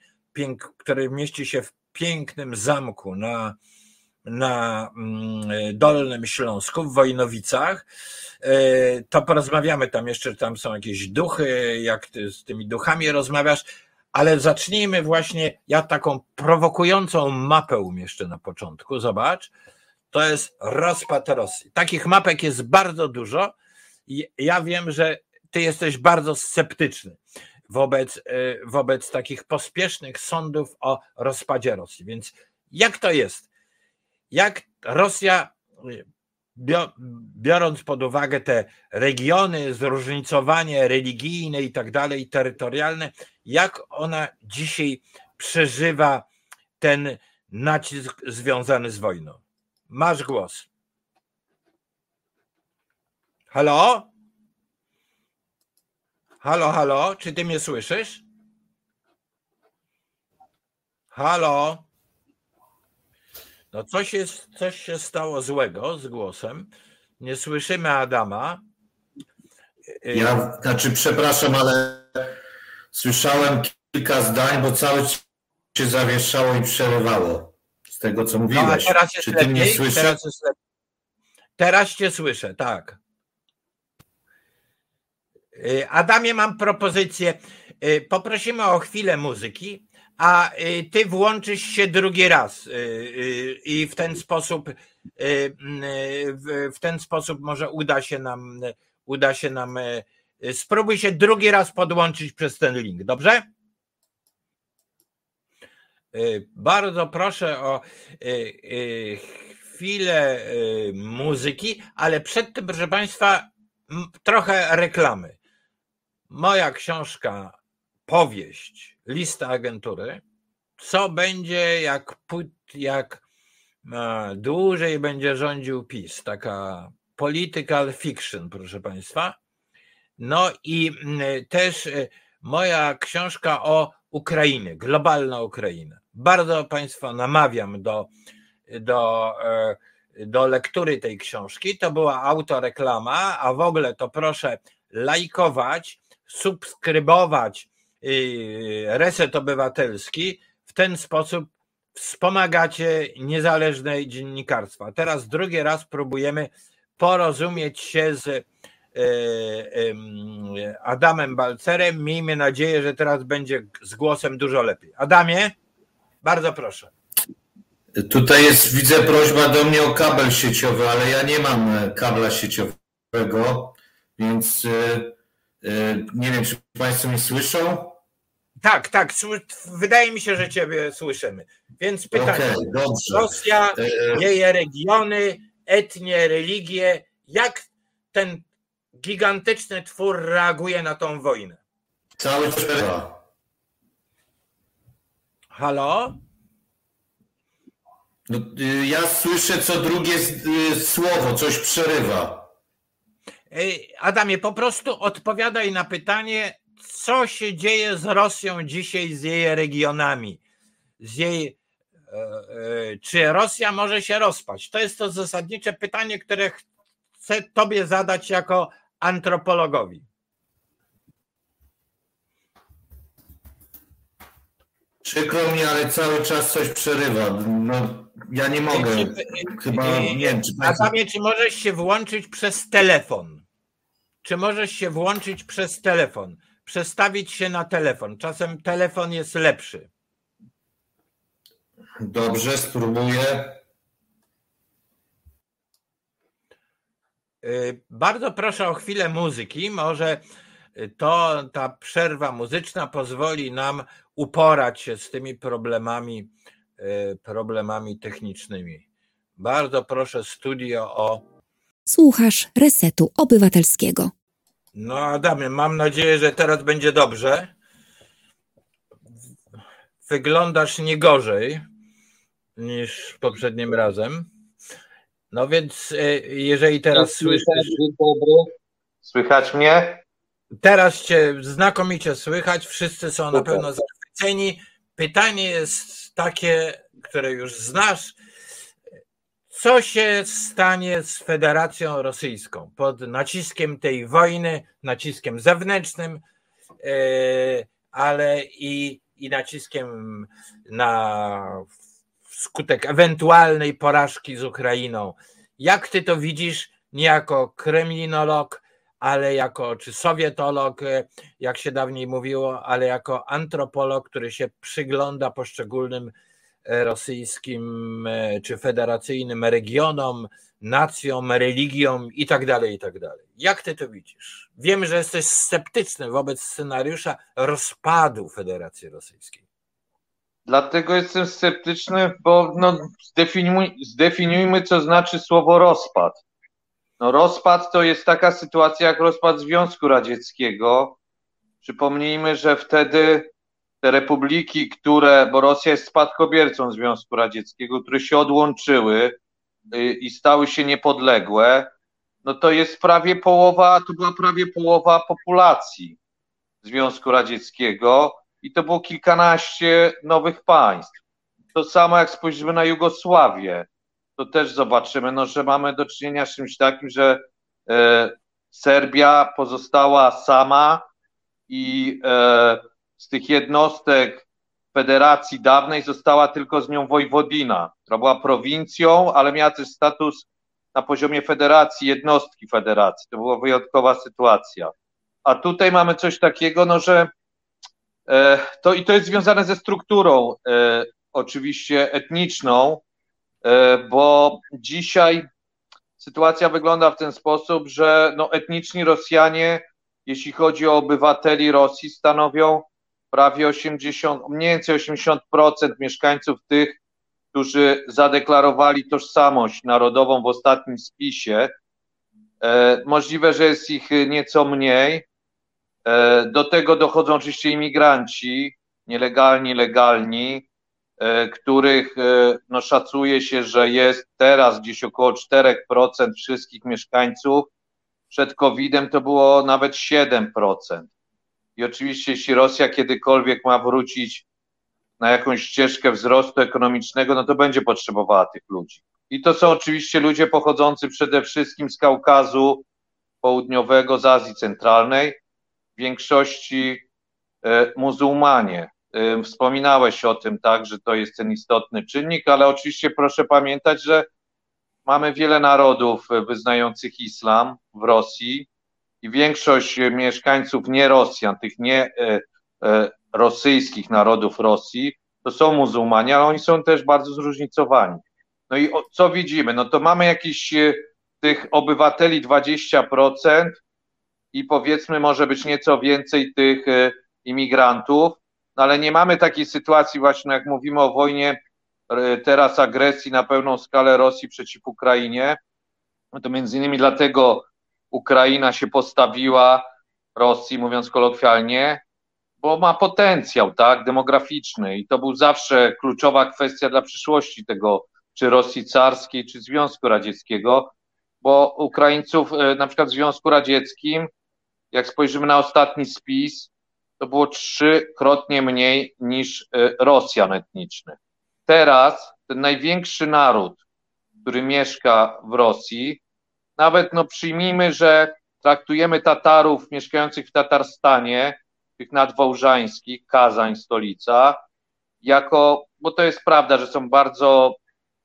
który mieści się w pięknym zamku na, na mm, Dolnym Śląsku, w Wojnowicach. To porozmawiamy tam jeszcze, tam są jakieś duchy, jak ty z tymi duchami rozmawiasz, ale zacznijmy właśnie, ja taką prowokującą mapę umieszczę na początku, zobacz, to jest rozpad Rosji. Takich mapek jest bardzo dużo i ja wiem, że ty jesteś bardzo sceptyczny wobec, y, wobec takich pospiesznych sądów o rozpadzie Rosji. Więc jak to jest? Jak Rosja, biorąc pod uwagę te regiony, zróżnicowanie religijne i tak dalej, terytorialne, jak ona dzisiaj przeżywa ten nacisk związany z wojną? Masz głos. Halo? Halo, halo, czy ty mnie słyszysz? Halo? No coś, jest, coś się stało złego z głosem. Nie słyszymy Adama. Ja, znaczy przepraszam, ale słyszałem kilka zdań, bo cały się zawieszało i przerywało z tego, co mówiłeś. No, a teraz jest Czy ty lepiej? mnie słyszysz? Teraz, jest lepiej. teraz cię słyszę, tak. Y, Adamie, mam propozycję. Y, poprosimy o chwilę muzyki, a y, ty włączysz się drugi raz i w ten sposób w ten sposób może uda się nam uda się nam spróbuj się drugi raz podłączyć przez ten link, dobrze? Bardzo proszę o chwilę muzyki, ale przed tym, proszę Państwa, trochę reklamy. Moja książka, powieść, lista agentury, co będzie jak, jak e, dłużej będzie rządził PiS, taka political fiction, proszę Państwa. No i też e, moja książka o Ukrainie, globalna Ukraina. Bardzo Państwa namawiam do, do, e, do lektury tej książki. To była autoreklama, a w ogóle to proszę lajkować, subskrybować Reset Obywatelski, w ten sposób wspomagacie niezależne dziennikarstwa. Teraz drugi raz próbujemy porozumieć się z y, Adamem Balcerem. Miejmy nadzieję, że teraz będzie z głosem dużo lepiej. Adamie, bardzo proszę. Tutaj jest, widzę, prośba do mnie o kabel sieciowy, ale ja nie mam e, kabla sieciowego, więc e, E, nie wiem, czy Państwo mnie słyszą? Tak, tak. Wydaje mi się, że Ciebie słyszymy. Więc pytanie. Okay, Rosja, e, jej regiony, etnie, religie. Jak ten gigantyczny twór reaguje na tą wojnę? Cały czas. Halo? No, y, ja słyszę co drugie y, słowo, coś przerywa. Adamie, po prostu odpowiadaj na pytanie, co się dzieje z Rosją dzisiaj, z jej regionami, z jej, e, e, czy Rosja może się rozpaść? To jest to zasadnicze pytanie, które chcę Tobie zadać jako antropologowi. Przykro mi, ale cały czas coś przerywa. No, ja nie mogę. Chyba nie wiem, czy. Adamie, czy możesz się włączyć przez telefon? czy możesz się włączyć przez telefon, przestawić się na telefon. Czasem telefon jest lepszy. Dobrze, spróbuję. Y, bardzo proszę o chwilę muzyki. Może to ta przerwa muzyczna pozwoli nam uporać się z tymi problemami, y, problemami technicznymi. Bardzo proszę studio o Słuchasz Resetu Obywatelskiego. No Adamie, mam nadzieję, że teraz będzie dobrze. Wyglądasz nie gorzej niż poprzednim razem. No więc e, jeżeli teraz słyszysz... Słychać mnie? Teraz cię znakomicie słychać, wszyscy są na pewno zachwyceni. Pytanie jest takie, które już znasz. Co się stanie z Federacją Rosyjską pod naciskiem tej wojny, naciskiem zewnętrznym, e, ale i, i naciskiem na skutek ewentualnej porażki z Ukrainą? Jak ty to widzisz, nie jako kremlinolog, ale jako, czy sowietolog, e, jak się dawniej mówiło, ale jako antropolog, który się przygląda poszczególnym rosyjskim e, czy federacyjnym regionom, nacjom, religiom i tak dalej, i tak. Jak ty to widzisz? Wiemy, że jesteś sceptyczny wobec scenariusza rozpadu Federacji Rosyjskiej. Dlatego jestem sceptyczny, bo no, zdefiniuj, zdefiniujmy, co znaczy słowo rozpad. No rozpad to jest taka sytuacja jak rozpad Związku Radzieckiego. Przypomnijmy, że wtedy te republiki, które, bo Rosja jest spadkobiercą Związku Radzieckiego, które się odłączyły y, i stały się niepodległe, no to jest prawie połowa, to była prawie połowa populacji Związku Radzieckiego i to było kilkanaście nowych państw. To samo jak spojrzymy na Jugosławię to też zobaczymy, no, że mamy do czynienia z czymś takim, że e, Serbia pozostała sama i e, z tych jednostek federacji dawnej została tylko z nią Wojwodina, która była prowincją, ale miała też status na poziomie federacji, jednostki federacji. To była wyjątkowa sytuacja. A tutaj mamy coś takiego, no, że e, to i to jest związane ze strukturą e, oczywiście etniczną, E, bo dzisiaj sytuacja wygląda w ten sposób, że no, etniczni Rosjanie, jeśli chodzi o obywateli Rosji, stanowią prawie 80, mniej więcej 80% mieszkańców tych, którzy zadeklarowali tożsamość narodową w ostatnim spisie. E, możliwe, że jest ich nieco mniej. E, do tego dochodzą oczywiście imigranci, nielegalni, legalni. E, których no, szacuje się, że jest teraz gdzieś około 4% wszystkich mieszkańców. Przed COVID-em to było nawet 7%. I oczywiście, jeśli Rosja kiedykolwiek ma wrócić na jakąś ścieżkę wzrostu ekonomicznego, no to będzie potrzebowała tych ludzi. I to są oczywiście ludzie pochodzący przede wszystkim z Kaukazu Południowego, z Azji Centralnej, w większości e, muzułmanie. Wspominałeś o tym, tak, że to jest ten istotny czynnik, ale oczywiście proszę pamiętać, że mamy wiele narodów wyznających islam w Rosji i większość mieszkańców nie Rosjan, tych nie e, e, rosyjskich narodów Rosji, to są muzułmanie, ale oni są też bardzo zróżnicowani. No i co widzimy? No to mamy jakiś e, tych obywateli 20% i powiedzmy może być nieco więcej tych imigrantów, no ale nie mamy takiej sytuacji właśnie, jak mówimy o wojnie e, teraz agresji na pełną skalę Rosji przeciw Ukrainie. No to między innymi dlatego Ukraina się postawiła Rosji, mówiąc kolokwialnie, bo ma potencjał, tak, demograficzny i to był zawsze kluczowa kwestia dla przyszłości tego, czy Rosji carskiej, czy Związku Radzieckiego, bo Ukraińców, e, na przykład w Związku Radzieckim, jak spojrzymy na ostatni spis, to było trzykrotnie mniej niż e, Rosjan etnicznych. Teraz ten największy naród, który mieszka w Rosji, nawet no przyjmijmy, że traktujemy Tatarów mieszkających w Tatarstanie, tych nadwołżańskich, Kazań, stolica, jako, bo to jest prawda, że są bardzo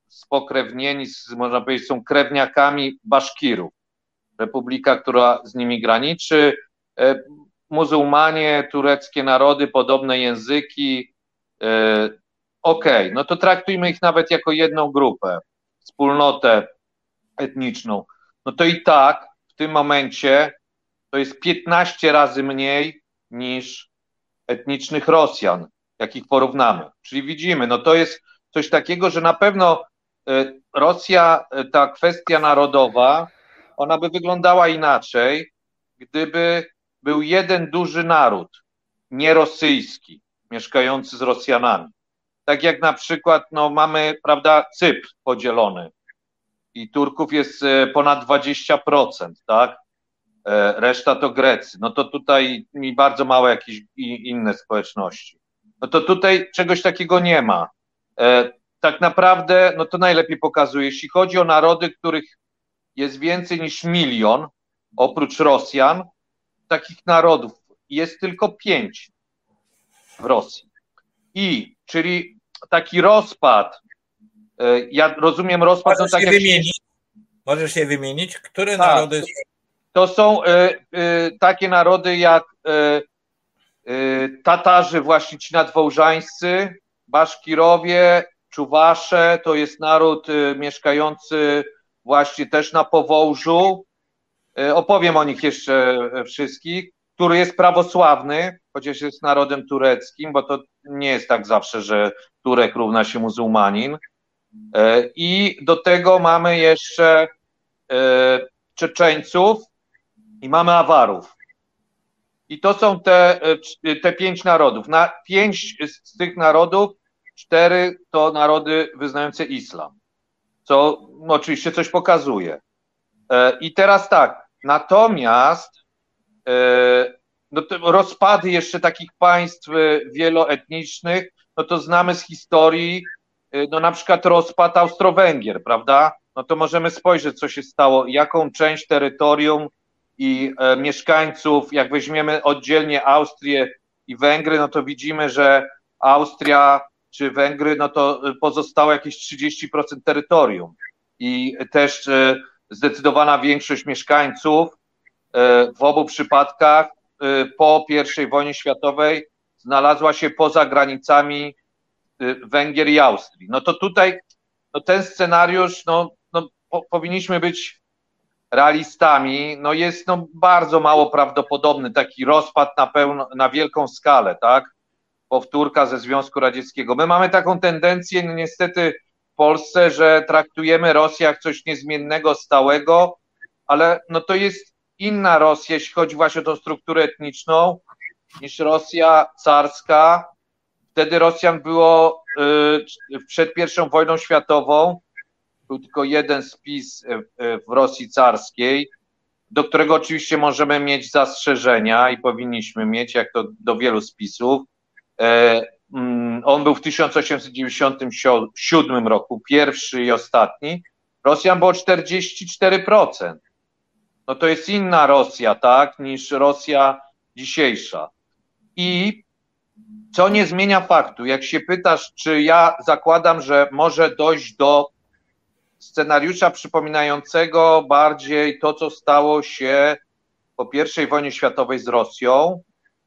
spokrewnieni, można powiedzieć, są krewniakami Baszkirów. Republika, która z nimi graniczy, e, muzułmanie, tureckie narody, podobne języki. E, okej, okay, no to traktujmy ich nawet jako jedną grupę, wspólnotę etniczną. No to i tak w tym momencie to jest 15 razy mniej niż etnicznych Rosjan, jakich porównamy. Czyli widzimy, no to jest coś takiego, że na pewno e, Rosja, e, ta kwestia narodowa, ona by wyglądała inaczej, gdyby był jeden duży naród, nierosyjski, mieszkający z Rosjanami. Tak jak na przykład no, mamy, prawda, Cypr podzielony i Turków jest e, ponad 20%, tak? E, reszta to Grecy. No to tutaj mi bardzo małe jakieś inne społeczności. No to tutaj czegoś takiego nie ma. E, tak naprawdę, no to najlepiej pokazuje, jeśli chodzi o narody, których jest więcej niż milion, oprócz Rosjan, takich narodów jest tylko pięć w Rosji. I, czyli taki rozpad, ja rozumiem rozpad... Możesz no, tak je wymienić? Możesz je wymienić? Które tak. narody... To są y, y, takie narody jak Tatarzy, właśnie ci nadwołżańscy, Baszkirowie, Czuwasze, to jest naród mieszkający właśnie też na Powołżu. Opowiem o nich jeszcze wszystkich który jest prawosławny, chociaż jest narodem tureckim, bo to nie jest tak zawsze, że Turek równa się muzułmanin. E, I do tego mamy jeszcze e, Czeczeńców i mamy Awarów. I to są te, e, te pięć narodów. Na pięć z tych narodów, cztery to narody wyznające islam, co oczywiście coś pokazuje. I teraz tak, natomiast no rozpady jeszcze takich państw wieloetnicznych, no to znamy z historii, no na przykład rozpad Austro-Węgier, prawda? No to możemy spojrzeć, co się stało, jaką część terytorium i mieszkańców, jak weźmiemy oddzielnie Austrię i Węgry, no to widzimy, że Austria czy Węgry, no to pozostało jakieś 30% terytorium i też zdecydowana większość mieszkańców E, w obu przypadkach e, po I wojnie światowej znalazła się poza granicami e, Węgier i Austrii. No to tutaj no ten scenariusz, no, no po, powinniśmy być realistami, no jest no bardzo mało prawdopodobny taki rozpad na, pełno, na wielką skalę, tak? Powtórka ze Związku Radzieckiego. My mamy taką tendencję, no niestety w Polsce, że traktujemy Rosję jak coś niezmiennego, stałego, ale no to jest inna Rosja, jeśli chodzi właśnie o tą strukturę etniczną, niż Rosja carska. Wtedy Rosjan było y, przed pierwszą wojną światową, był tylko jeden spis y, y, w Rosji carskiej, do którego oczywiście możemy mieć zastrzeżenia i powinniśmy mieć, jak to do wielu spisów. E, mm, on był w 1897 roku, pierwszy i ostatni. Rosjan było 44% no to jest inna Rosja, tak, niż Rosja dzisiejsza. I co nie zmienia faktu, jak się pytasz, czy ja zakładam, że może dojść do scenariusza przypominającego bardziej to, co stało się po I wojnie światowej z Rosją,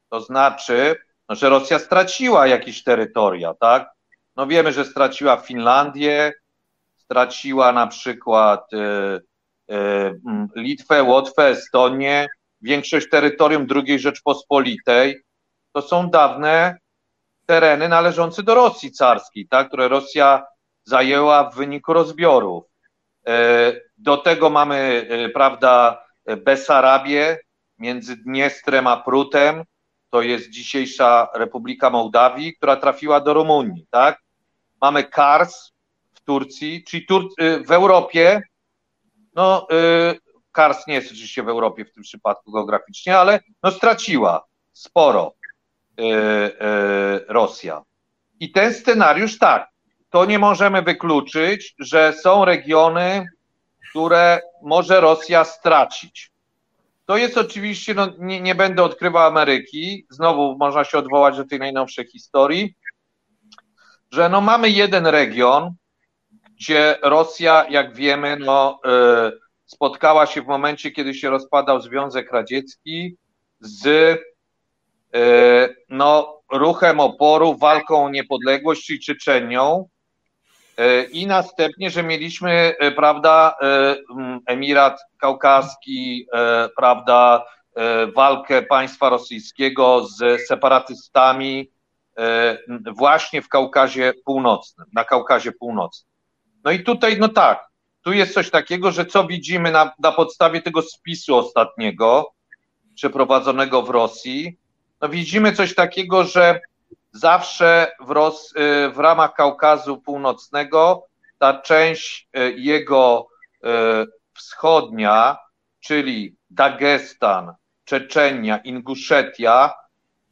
to znaczy, no, że Rosja straciła jakieś terytoria, tak? No wiemy, że straciła Finlandię, straciła na przykład y, E, Litwę, Łotwę, Estonię, większość terytorium II Rzeczpospolitej, to są dawne tereny należące do Rosji carskiej, tak, które Rosja zajęła w wyniku rozbiorów. E, do tego mamy, e, prawda, Besarabię między Dniestrem a Prutem, to jest dzisiejsza Republika Mołdawii, która trafiła do Rumunii, tak? Mamy Kars w Turcji, czyli Tur w Europie no, Kars nie jest oczywiście w Europie w tym przypadku geograficznie, ale no, straciła sporo Rosja. I ten scenariusz tak, to nie możemy wykluczyć, że są regiony, które może Rosja stracić. To jest oczywiście, no, nie, nie będę odkrywał Ameryki, znowu można się odwołać do tej najnowszej historii, że no mamy jeden region, gdzie Rosja, jak wiemy, no, e, spotkała się w momencie, kiedy się rozpadał Związek Radziecki z e, no, ruchem oporu, walką o niepodległość, czyli Czeczenią. E, I następnie, że mieliśmy, prawda, Emirat Kaukaski, prawda, walkę państwa rosyjskiego z separatystami właśnie w Kaukazie Północnym, na Kaukazie Północnym. No i tutaj, no tak, tu jest coś takiego, że co widzimy na, na podstawie tego spisu ostatniego, przeprowadzonego w Rosji, no widzimy coś takiego, że zawsze w, Ros w ramach Kaukazu Północnego ta część jego wschodnia, czyli Dagestan, Czeczenia, Inguszetia,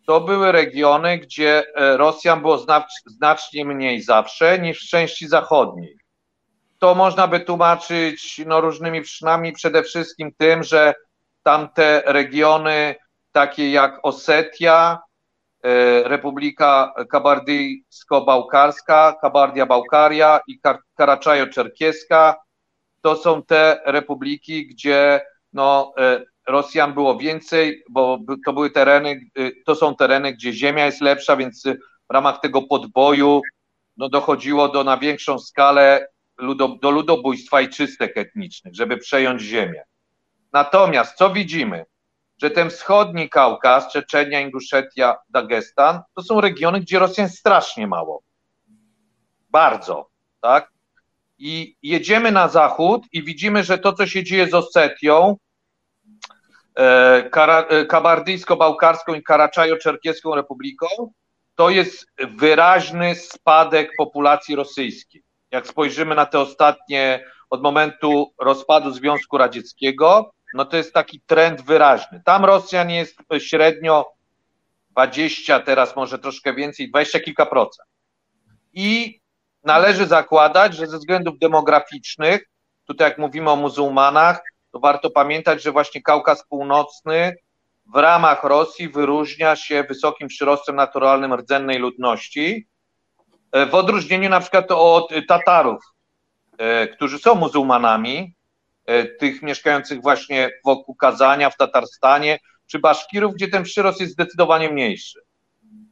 to były regiony, gdzie Rosjan było znacznie mniej zawsze niż w części zachodniej. To można by tłumaczyć no, różnymi przyczynami, przede wszystkim tym, że tamte regiony, takie jak Osetia, e, Republika Kabardyjsko-Bałkarska, Kabardia-Bałkaria i Karaczajo-Czerkieska, to są te republiki, gdzie no, e, Rosjan było więcej, bo to były tereny, y, to są tereny, gdzie ziemia jest lepsza, więc w ramach tego podboju no, dochodziło do na większą skalę ludo, do ludobójstwa i czystek etnicznych, żeby przejąć ziemię. Natomiast co widzimy? Że ten wschodni Kaukaz, Czeczenia, Inguszetia, Dagestan, to są regiony, gdzie Rosjan strasznie mało. Bardzo, tak? I jedziemy na zachód i widzimy, że to, co się dzieje z Osetią, E, e, kabardyjsko-bałkarską i karaczajo-czerkieską republiką, to jest wyraźny spadek populacji rosyjskiej. Jak spojrzymy na te ostatnie, od momentu rozpadu Związku Radzieckiego, no to jest taki trend wyraźny. Tam Rosjan jest średnio 20, teraz może troszkę więcej, 20 kilka procent. I należy zakładać, że ze względów demograficznych, tutaj jak mówimy o muzułmanach, to warto pamiętać, że właśnie Kaukaz Północny w ramach Rosji wyróżnia się wysokim przyrostem naturalnym rdzennej ludności, e, w odróżnieniu na przykład od Tatarów, e, którzy są muzułmanami, tych mieszkających właśnie wokół Kazania, w Tatarstanie, czy Baszkirów, gdzie ten przyrost jest zdecydowanie mniejszy.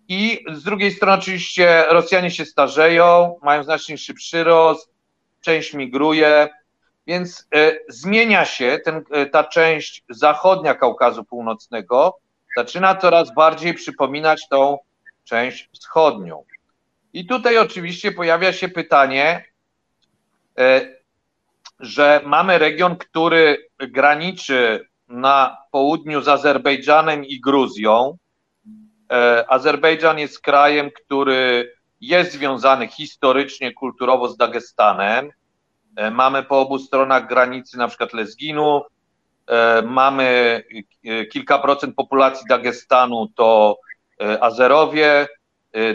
I z drugiej strony oczywiście Rosjanie się starzeją, mają znacznie przyrost, część migruje, więc e, zmienia się ten, e, ta część zachodnia Kaukazu Północnego, zaczyna coraz bardziej przypominać tą część wschodnią. I tutaj oczywiście pojawia się pytanie, e, że mamy region, który graniczy na południu z Azerbejdżanem i Gruzją. Azerbejdżan jest krajem, który jest związany historycznie, kulturowo z Dagestanem. E, mamy po obu stronach granicy na przykład Lezginu, e, mamy e, kilka procent populacji Dagestanu to Azerowie,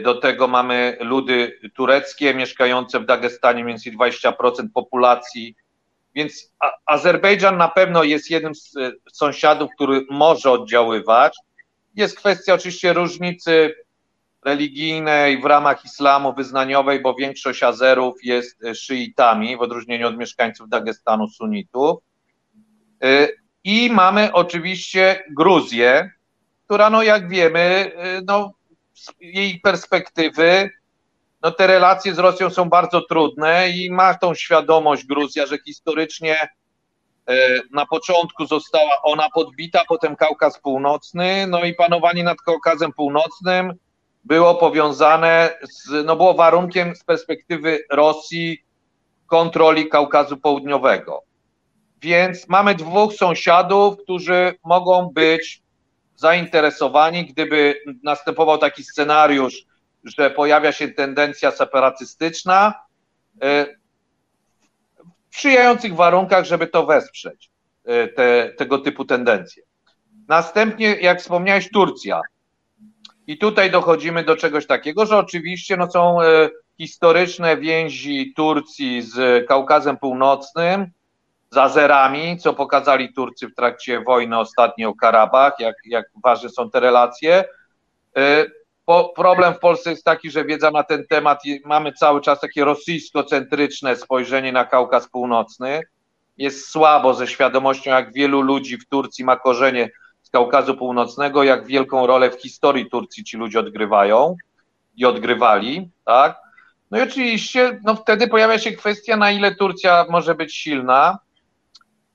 do tego mamy ludy tureckie mieszkające w Dagestanie, mniej więcej 20% populacji. Więc Azerbejdżan na pewno jest jednym z sąsiadów, który może oddziaływać. Jest kwestia oczywiście różnicy religijnej w ramach islamu wyznaniowej, bo większość Azerów jest e, szyitami, w odróżnieniu od mieszkańców Dagestanu sunitów. E, I mamy oczywiście Gruzję, która, no jak wiemy, e, no, z jej perspektywy, no te relacje z Rosją są bardzo trudne i ma tą świadomość Gruzja, że historycznie na początku została ona podbita, potem Kaukaz Północny, no i panowanie nad Kaukazem Północnym było powiązane z, no było warunkiem z perspektywy Rosji kontroli Kaukazu Południowego. Więc mamy dwóch sąsiadów, którzy mogą być zainteresowani, gdyby następował taki scenariusz, że pojawia się tendencja separatystyczna, e, w sprzyjających warunkach, żeby to wesprzeć, e, te, tego typu tendencje. Następnie, jak wspomniałeś, Turcja. I tutaj dochodzimy do czegoś takiego, że oczywiście no, są e, historyczne więzi Turcji z Kaukazem Północnym, z Azerami, co pokazali Turcy w trakcie wojny ostatniej o Karabach, jak, jak ważne są te relacje. Po, problem w Polsce jest taki, że wiedza na ten temat, mamy cały czas takie rosyjsko-centryczne spojrzenie na Kaukaz Północny. Jest słabo ze świadomością, jak wielu ludzi w Turcji ma korzenie Kaukazu Północnego, jak wielką rolę w historii Turcji ci ludzie odgrywają i odgrywali, tak? No i oczywiście, no wtedy pojawia się kwestia, na ile Turcja może być silna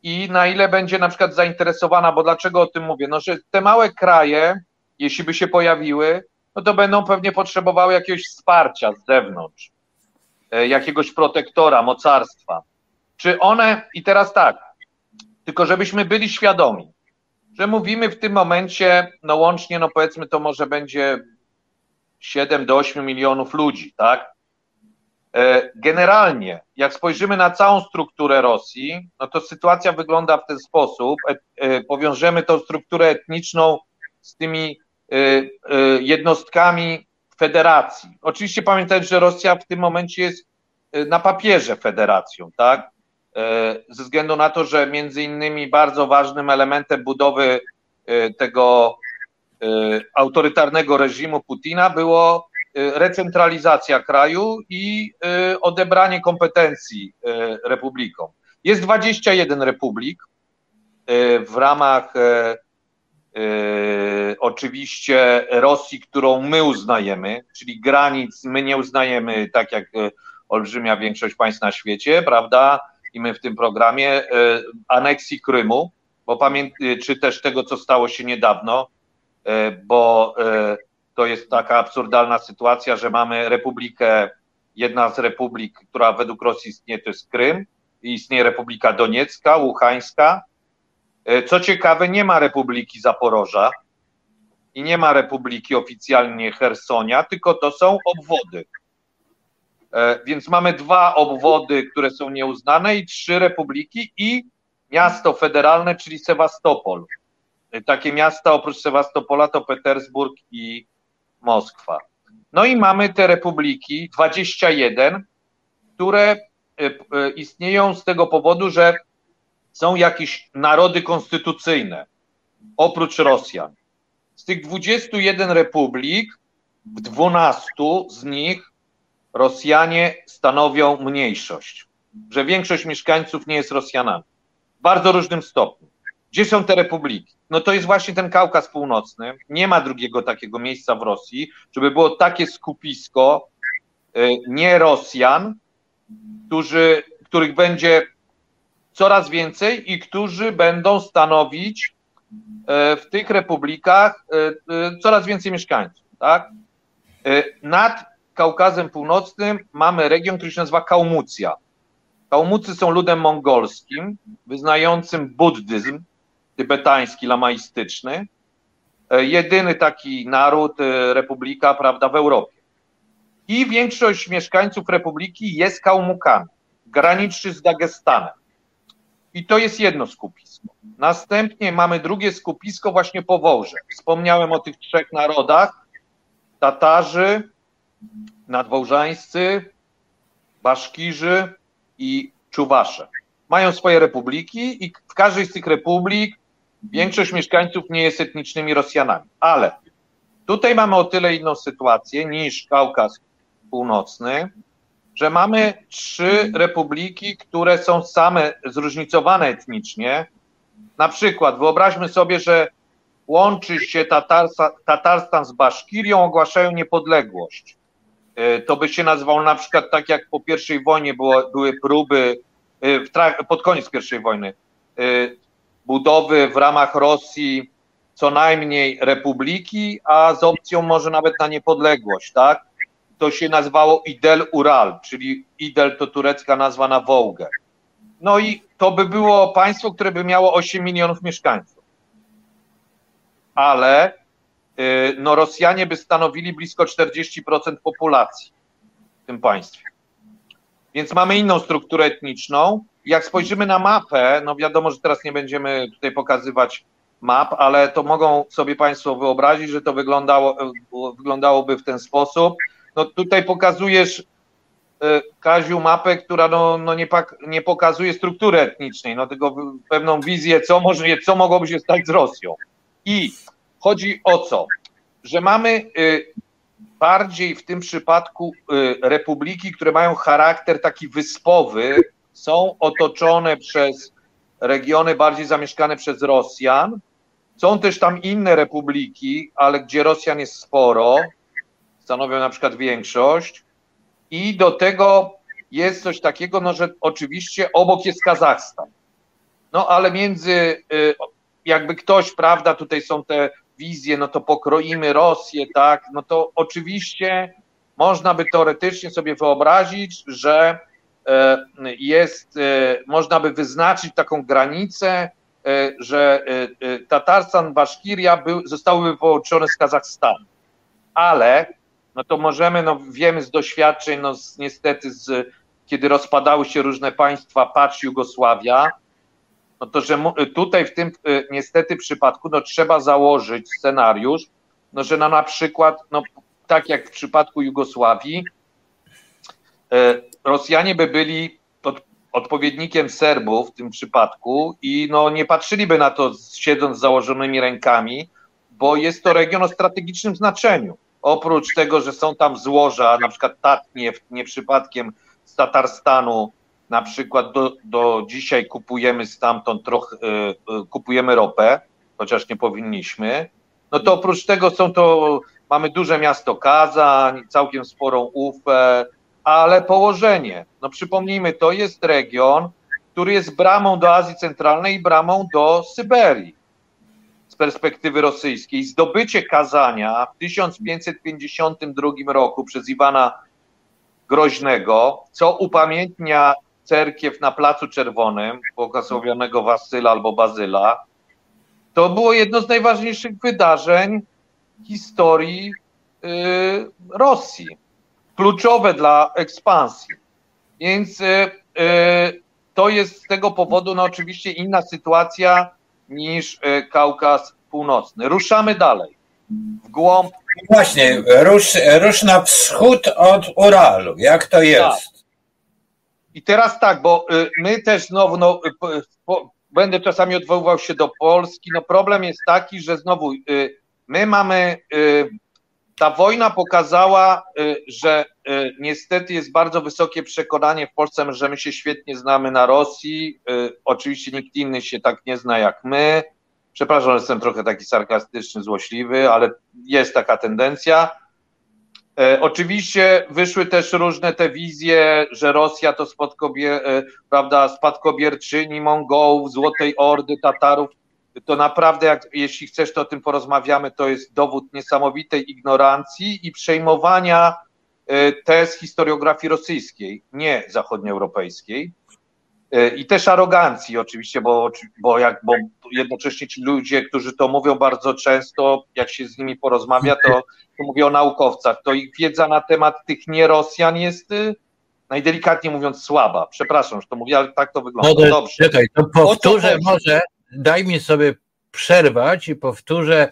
i na ile będzie na przykład zainteresowana, bo dlaczego o tym mówię? No, że te małe kraje, jeśli by się pojawiły, no to będą pewnie potrzebowały jakiegoś wsparcia z zewnątrz, e, jakiegoś protektora, mocarstwa. Czy one, i teraz tak, tylko żebyśmy byli świadomi, że mówimy w tym momencie, no łącznie, no powiedzmy, to może będzie 7 do 8 milionów ludzi, tak? E, generalnie, jak spojrzymy na całą strukturę Rosji, no to sytuacja wygląda w ten sposób. E, powiążemy tą strukturę etniczną z tymi jednostkami federacji. Oczywiście pamiętajcie, że Rosja w tym momencie jest na papierze federacją, tak? Ze względu na to, że między innymi bardzo ważnym elementem budowy tego autorytarnego reżimu Putina było Y, recentralizacja kraju i y, odebranie kompetencji y, republikom. Jest 21 republik w ramach oczywiście Rosji, którą my uznajemy, czyli granic my nie uznajemy tak jak olbrzymia większość państw na świecie, prawda? I my w tym programie aneksji Krymu, bo pamięt, czy też tego, co stało się niedawno, bo to jest taka absurdalna sytuacja, że mamy republikę, jedna z republik, która według Rosji istnieje, to jest Krym, i istnieje Republika Doniecka, Łuchańska. E, co ciekawe, nie ma Republiki Zaporoża i nie ma Republiki oficjalnie Hersonia, tylko to są obwody. E, więc mamy dwa obwody, które są nieuznane i trzy republiki i miasto federalne, czyli Sewastopol. E, takie miasta oprócz Sewastopola to Petersburg i Moskwa. No i mamy te republiki, 21, które istnieją z tego powodu, że są jakieś narody konstytucyjne, oprócz Rosjan. Z tych 21 republik, w 12 z nich Rosjanie stanowią mniejszość, że większość mieszkańców nie jest Rosjanami. W bardzo różnym stopniu. Gdzie są te republiki? No to jest właśnie ten Kaukaz Północny. Nie ma drugiego takiego miejsca w Rosji, żeby było takie skupisko e, nie Rosjan, którzy, których będzie coraz więcej i którzy będą stanowić e, w tych republikach e, coraz więcej mieszkańców. Tak? Nad Kaukazem Północnym mamy region, który się nazywa Kaumucja. Kaumucy są ludem mongolskim, wyznającym buddyzm, tybetański, lamaistyczny. E, jedyny taki naród, e, republika, prawda, w Europie. I większość mieszkańców republiki jest Kałmukami, graniczy z Dagestanem. I to jest jedno skupisko. Następnie mamy drugie skupisko właśnie po Wołże. Wspomniałem o tych trzech narodach. Tatarzy, nadwołżańscy, Baszkirzy i Czuwasze. Mają swoje republiki i w każdej z tych republik Większość mieszkańców nie jest etnicznymi Rosjanami, ale tutaj mamy o tyle inną sytuację niż Kaukaz Północny, że mamy trzy republiki, które są same zróżnicowane etnicznie. Na przykład wyobraźmy sobie, że łączy się Tatarstan z Baszkirią, ogłaszają niepodległość. E, to by się nazywało na przykład tak jak po pierwszej wojnie było, były próby, e, pod koniec pierwszej wojny, e, budowy w ramach Rosji co najmniej republiki, a z opcją może nawet na niepodległość, tak? To się nazywało Idel Ural, czyli Idel to turecka nazwa na Wołgę. No i to by było państwo, które by miało 8 milionów mieszkańców. Ale y, no, Rosjanie by stanowili blisko 40% populacji w tym państwie. Więc mamy inną strukturę etniczną, jak spojrzymy na mapę, no wiadomo, że teraz nie będziemy tutaj pokazywać map, ale to mogą sobie Państwo wyobrazić, że to wyglądało, wyglądało w ten sposób. No tutaj pokazujesz, e, Kaziu, mapę, która no, no nie, nie pokazuje struktury etnicznej, no tylko pewną wizję, co, może, co mogłoby się stać z Rosją. I chodzi o co? Że mamy y, bardziej w tym przypadku y, republiki, które mają charakter taki wyspowy, są otoczone przez regiony bardziej zamieszkane przez Rosjan. Są też tam inne republiki, ale gdzie Rosjan jest sporo, stanowią na przykład większość. I do tego jest coś takiego, no, że oczywiście obok jest Kazachstan. No ale między, y, jakby ktoś, prawda, tutaj są te wizje, no to pokroimy Rosję, tak, no to oczywiście można by teoretycznie sobie wyobrazić, że E, jest, e, można by wyznaczyć taką granicę że Tatarstan, Baszkiria był, zostały połączone z Kazachstanem. Ale, no to możemy, no wiemy z doświadczeń, no z, niestety z, kiedy rozpadały się różne państwa, patrz Jugosławia, no to że tutaj w tym niestety przypadku no trzeba założyć scenariusz, no że na, na przykład, no tak jak w przypadku Jugosławii, e, Rosjanie by byli od, odpowiednikiem Serbów w tym przypadku i no nie patrzyliby na to siedząc z założonymi rękami, bo jest to region o strategicznym znaczeniu. Oprócz tego, że są tam złoża, na przykład Tatniew, nie przypadkiem z Tatarstanu, na przykład do, do dzisiaj kupujemy stamtąd trochę, e, e, kupujemy ropę, chociaż nie powinniśmy, no to oprócz tego są to, mamy duże miasto Kazań, całkiem sporą Ufę, ale położenie, no przypomnijmy, to jest region, który jest bramą do Azji Centralnej i bramą do Syberii perspektywy rosyjskiej. Zdobycie Kazania w 1552 roku przez Iwana Groźnego, co upamiętnia cerkiew na Placu Czerwonym, błogosławionego Wasyla albo Bazyla, to było jedno z najważniejszych wydarzeń historii y, Rosji, kluczowe dla ekspansji. Więc y, y, to jest z tego powodu no oczywiście inna sytuacja niż Kaukaz Północny. Ruszamy dalej. W głąb. Właśnie, rusz, rusz na wschód od Uralu. Jak to jest? Tak. I teraz tak, bo my też znowu no, będę czasami odwoływał się do Polski. No problem jest taki, że znowu my mamy, ta wojna pokazała, y, że niestety jest bardzo wysokie przekonanie w Polsce, że my się świetnie znamy na Rosji. Oczywiście nikt inny się tak nie zna jak my. Przepraszam, że jestem trochę taki sarkastyczny, złośliwy, ale jest taka tendencja. E, oczywiście wyszły też różne te wizje, że Rosja to spadkobier, e, prawda, spadkobierczyni Mongołów, Złotej Ordy, Tatarów. To naprawdę, jak, jeśli chcesz, to o tym porozmawiamy, to jest dowód niesamowitej ignorancji i przejmowania e, tez historiografii rosyjskiej, nie zachodnioeuropejskiej. I też arogancji oczywiście, bo, bo, jak, bo jednocześnie ci ludzie, którzy to mówią bardzo często, jak się z nimi porozmawia, to, to mówię o naukowcach, to ich wiedza na temat tych nie Rosjan jest y, najdelikatniej mówiąc słaba. Przepraszam, że to mówię, ale tak to wygląda. No Dobrze. Czekaj, to powtórzę może, daj mi sobie przerwać i powtórzę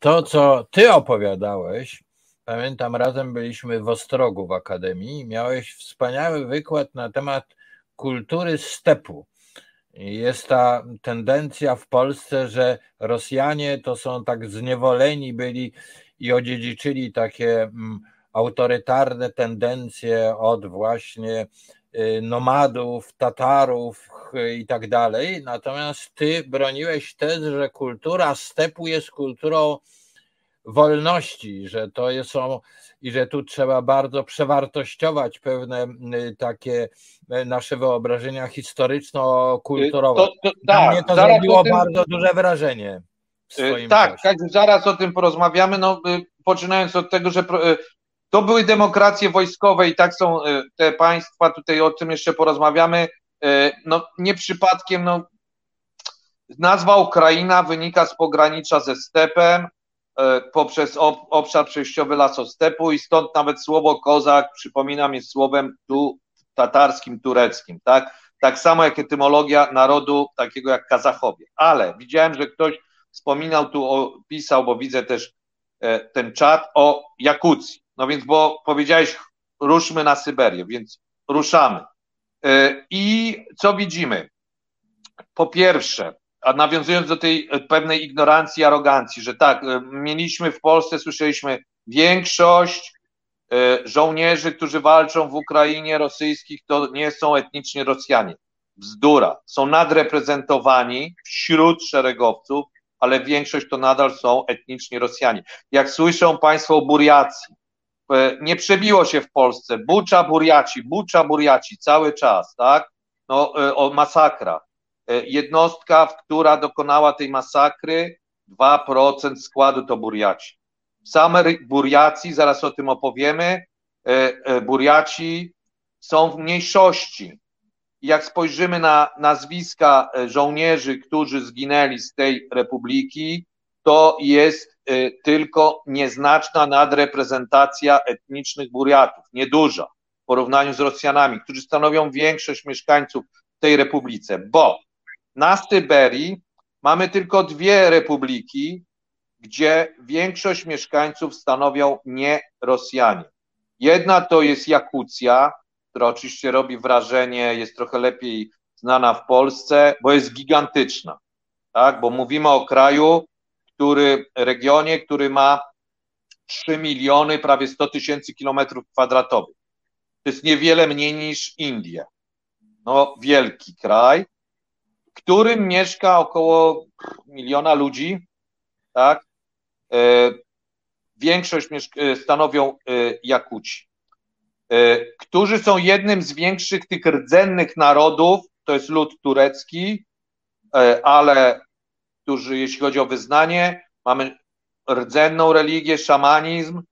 to, co ty opowiadałeś. Pamiętam, razem byliśmy w Ostrogu w Akademii i miałeś wspaniały wykład na temat kultury stepu. Jest ta tendencja w Polsce, że Rosjanie to są tak zniewoleni byli i odziedziczyli takie mm, autorytarne tendencje od właśnie nomadów, Tatarów i tak dalej. Natomiast ty broniłeś tez, że kultura stepu jest kulturą wolności, że to są i że tu trzeba bardzo przewartościować pewne y, takie y, nasze wyobrażenia historyczno-kulturowe. To, to, tak, mnie to zrobiło tym, bardzo duże wrażenie. tak, tak, zaraz o tym porozmawiamy. No, y, poczynając od tego, że to były demokracje wojskowe i tak są te państwa, tutaj o tym jeszcze porozmawiamy. No, nie przypadkiem, no, nazwa Ukraina wynika z pogranicza ze stepem, E, poprzez obszar przejściowy lasostepu i stąd nawet słowo kozak, przypominam, jest słowem tu tatarskim, tureckim, tak? Tak samo jak etymologia narodu takiego jak Kazachowie. Ale widziałem, że ktoś wspominał tu, o, pisał, bo widzę też e, ten czat o Jakucji. No więc, bo powiedziałeś, ruszmy na Syberię, więc ruszamy. E, I co widzimy? Po pierwsze, a nawiązując do tej e, pewnej ignorancji, arogancji, że tak, e, mieliśmy w Polsce, słyszeliśmy, większość żołnierzy, którzy walczą w Ukrainie rosyjskich, to nie są etnicznie Rosjanie. Bzdura. Są nadreprezentowani wśród szeregowców, ale większość to nadal są etniczni Rosjanie. Jak słyszą Państwo o Buriacji, nie przebiło się w Polsce Bucza Buriaci, Bucza Buriaci cały czas, tak? No, o masakra. E, jednostka, która dokonała tej masakry, 2% składu to Buriaci. Same Buriaci, zaraz o tym opowiemy, e, e, Buriaci są w mniejszości. jak spojrzymy na nazwiska żołnierzy, którzy zginęli z tej republiki, to jest tylko nieznaczna nadreprezentacja etnicznych Buriatów, nieduża w porównaniu z Rosjanami, którzy stanowią większość mieszkańców tej republice, bo na Syberii mamy tylko dwie republiki, gdzie większość mieszkańców stanowią nie Rosjanie. Jedna to jest Jakucja, która oczywiście robi wrażenie, jest trochę lepiej znana w Polsce, bo jest gigantyczna, tak? Bo mówimy o kraju, który, regionie, który ma 3 miliony, prawie 100 tysięcy kilometrów kwadratowych. To jest niewiele mniej niż Indie. No, wielki kraj, w którym mieszka około miliona ludzi, tak? E, większość e, stanowią e, Jakuci, którzy są jednym z większych tych rdzennych narodów, to jest lud turecki, ale którzy, jeśli chodzi o wyznanie, mamy rdzenną religię, szamanizm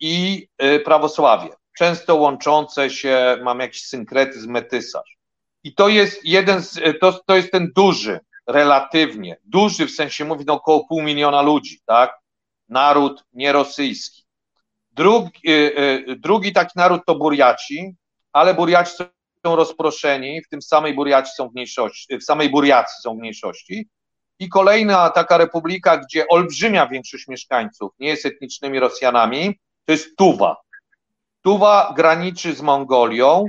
i prawosławie. Często łączące się, mam jakiś synkretyzm, metysarz. I to jest jeden z, to, to jest ten duży, relatywnie, duży w sensie mówi no około pół miliona ludzi, tak? Naród nierosyjski. Drugi, drugi taki naród to Buriaci, ale Buriaci są rozproszeni, w tym samej Buriaci są w mniejszości, w samej Buriacji są w mniejszości. I kolejna taka republika, gdzie olbrzymia większość mieszkańców nie jest etnicznymi Rosjanami, to jest Tuwa. Tuwa graniczy z Mongolią.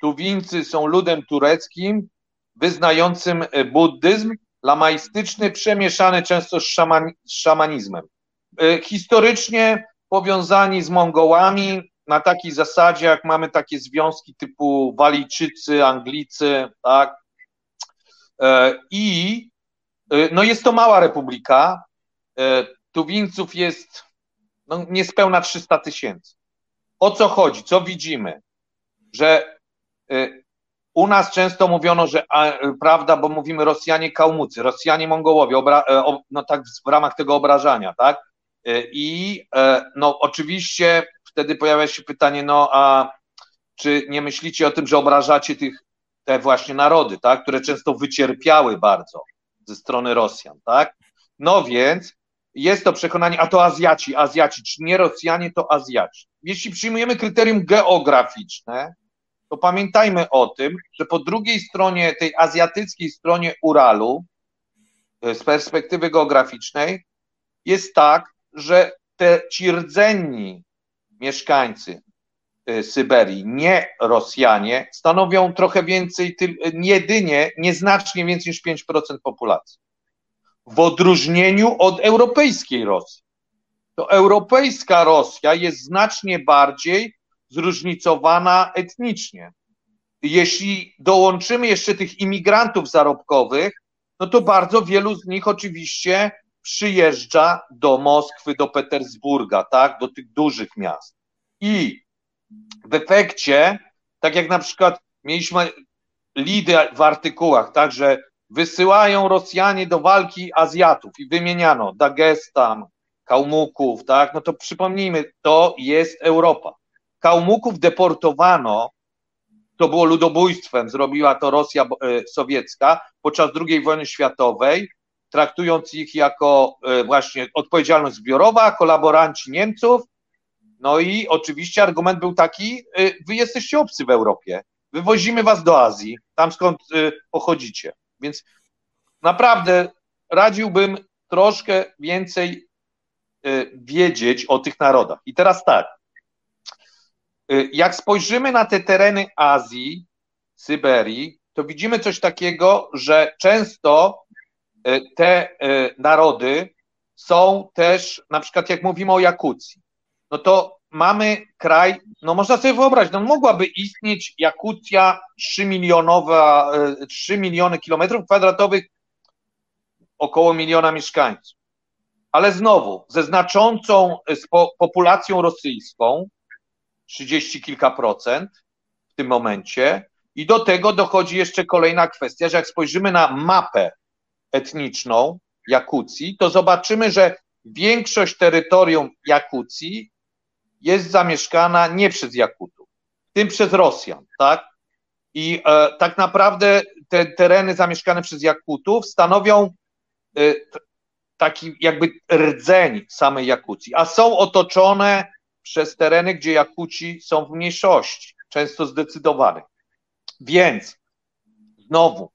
Tuwińcy są ludem tureckim, wyznającym e, buddyzm lamaistyczny, przemieszany często z, szaman, z szamanizmem. E, historycznie powiązani z Mongołami na takiej zasadzie, jak mamy takie związki typu Walijczycy, Anglicy, tak? E, I no jest to mała republika. Tuwińców jest no, niespełna 300 tysięcy. O co chodzi? Co widzimy? Że u nas często mówiono, że a, prawda, bo mówimy Rosjanie Kałmucy, Rosjanie Mongołowie, obra, o, no tak w ramach tego obrażania, tak? I no oczywiście wtedy pojawia się pytanie, no a czy nie myślicie o tym, że obrażacie tych, te właśnie narody, tak? Które często wycierpiały bardzo ze strony Rosjan, tak? No więc jest to przekonanie, a to Azjaci, Azjaci, czy nie Rosjanie, to Azjaci. Jeśli przyjmujemy kryterium geograficzne, to pamiętajmy o tym, że po drugiej stronie, tej azjatyckiej stronie Uralu, e, z perspektywy geograficznej, jest tak, że te ci rdzenni mieszkańcy Syberii, nie Rosjanie, stanowią trochę więcej, jedynie, nieznacznie więcej niż 5% populacji. W odróżnieniu od europejskiej Rosji. To europejska Rosja jest znacznie bardziej zróżnicowana etnicznie. Jeśli dołączymy jeszcze tych imigrantów zarobkowych, no to bardzo wielu z nich oczywiście przyjeżdża do Moskwy, do Petersburga, tak, do tych dużych miast. I w efekcie, tak jak na przykład mieliśmy lidy w artykułach, tak, że wysyłają Rosjanie do walki Azjatów i wymieniano Dagestan, Kałmuków, tak, no to przypomnijmy, to jest Europa. Kałmuków deportowano, to było ludobójstwem, zrobiła to Rosja e, sowiecka podczas II wojny światowej, traktując ich jako e, właśnie odpowiedzialność zbiorowa, kolaboranci Niemców. No i oczywiście argument był taki, e, wy jesteście obcy w Europie, wywozimy was do Azji, tam skąd pochodzicie. Więc naprawdę radziłbym troszkę więcej wiedzieć o tych narodach. I teraz tak, Y, jak spojrzymy na te tereny Azji, Syberii, to widzimy coś takiego, że często y, te y, narody są też, na przykład jak mówimy o Jakucji, no to mamy kraj, no można sobie wyobrazić, no mogłaby istnieć Jakucja 3 milionowa, 3 miliony kilometrów kwadratowych, około miliona mieszkańców. Ale znowu, ze znaczącą populacją rosyjską, 30 kilka procent w tym momencie. I do tego dochodzi jeszcze kolejna kwestia, że jak spojrzymy na mapę etniczną Jakucji, to zobaczymy, że większość terytorium Jakucji jest zamieszkana nie przez Jakutów, tym przez Rosjan, tak? I e, tak naprawdę te tereny zamieszkane przez Jakutów stanowią e, taki jakby rdzeń samej Jakucji, a są otoczone przez tereny, gdzie Jakuci są w mniejszości, często zdecydowanych. Więc znowu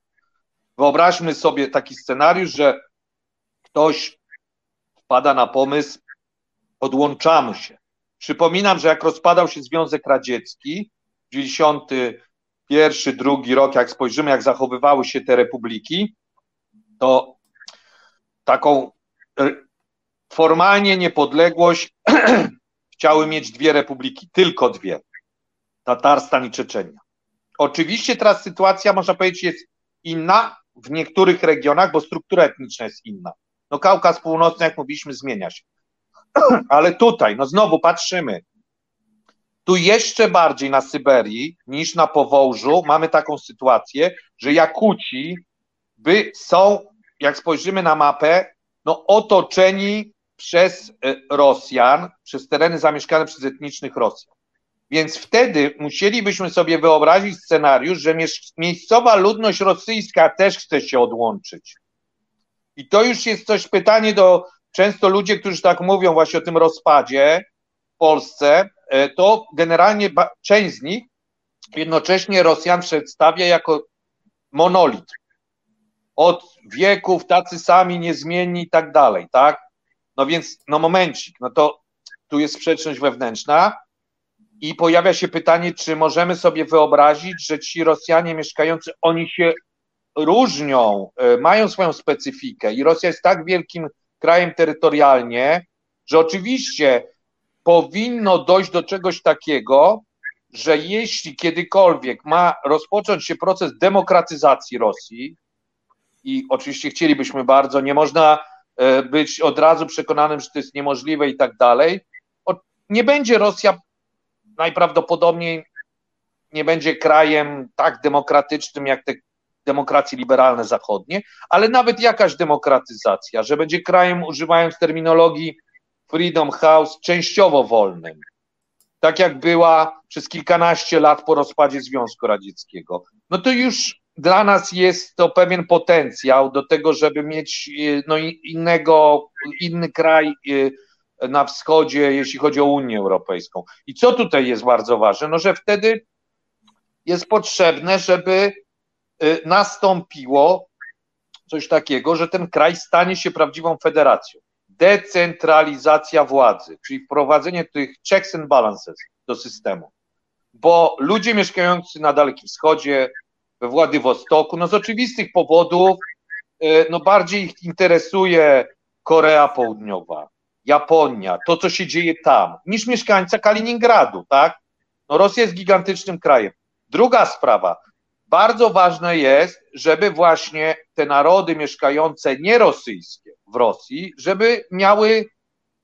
wyobraźmy sobie taki scenariusz, że ktoś wpada na pomysł, odłączamy się. Przypominam, że jak rozpadał się Związek Radziecki, 91, drugi rok, jak spojrzymy, jak zachowywały się te republiki, to taką formalnie niepodległość chciały mieć dwie republiki, tylko dwie. Tatarstan i Czeczenia. Oczywiście teraz sytuacja, można powiedzieć, jest inna w niektórych regionach, bo struktura etniczna jest inna. No Kaukaz Północny, jak mówiliśmy, zmienia się. Ale tutaj, no znowu patrzymy, tu jeszcze bardziej na Syberii niż na Powołżu mamy taką sytuację, że Jakuci by są, jak spojrzymy na mapę, no otoczeni przez e, Rosjan, przez tereny zamieszkane przez etnicznych Rosjan. Więc wtedy musielibyśmy sobie wyobrazić scenariusz, że miejscowa ludność rosyjska też chce się odłączyć. I to już jest coś pytanie do często ludzie, którzy tak mówią właśnie o tym rozpadzie w Polsce, e, to generalnie część z nich jednocześnie Rosjan przedstawia jako monolit. Od wieków tacy sami, niezmienni i tak dalej, tak? No więc, no momencik, no to tu jest sprzeczność wewnętrzna i pojawia się pytanie, czy możemy sobie wyobrazić, że ci Rosjanie mieszkający, oni się różnią, e, mają swoją specyfikę i Rosja jest tak wielkim krajem terytorialnie, że oczywiście powinno dojść do czegoś takiego, że jeśli kiedykolwiek ma rozpocząć się proces demokratyzacji Rosji, i oczywiście chcielibyśmy bardzo, nie można e, być od razu przekonanym, że to jest niemożliwe i tak dalej, nie będzie Rosja najprawdopodobniej nie będzie krajem tak demokratycznym jak te demokracje liberalne zachodnie, ale nawet jakaś demokratyzacja, że będzie krajem, używając terminologii Freedom House, częściowo wolnym, tak jak była przez kilkanaście lat po rozpadzie Związku Radzieckiego, no to już dla nas jest to pewien potencjał do tego, żeby mieć no, innego, inny kraj e, na wschodzie, jeśli chodzi o Unię Europejską. I co tutaj jest bardzo ważne? No, że wtedy jest potrzebne, żeby Y, nastąpiło coś takiego, że ten kraj stanie się prawdziwą federacją. Decentralizacja władzy, czyli wprowadzenie tych checks and balances do systemu. Bo ludzie mieszkający na Dalekim Wschodzie, we Władywostoku, no z oczywistych powodów, y, no bardziej ich interesuje Korea Południowa, Japonia, to co się dzieje tam, niż mieszkańca Kaliningradu, tak? No Rosja jest gigantycznym krajem. Druga sprawa, bardzo ważne jest, żeby właśnie te narody mieszkające nierosyjskie w Rosji, żeby miały,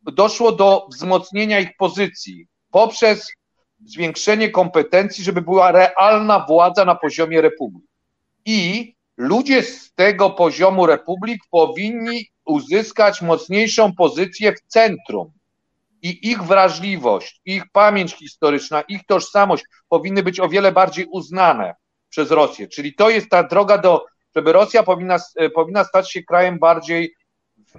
doszło do wzmocnienia ich pozycji poprzez zwiększenie kompetencji, żeby była realna władza na poziomie republik. I ludzie z tego poziomu republik powinni uzyskać mocniejszą pozycję w centrum. I ich wrażliwość, ich pamięć historyczna, ich tożsamość powinny być o wiele bardziej uznane przez Rosję. Czyli to jest ta droga do, żeby Rosja powinna, e, powinna stać się krajem bardziej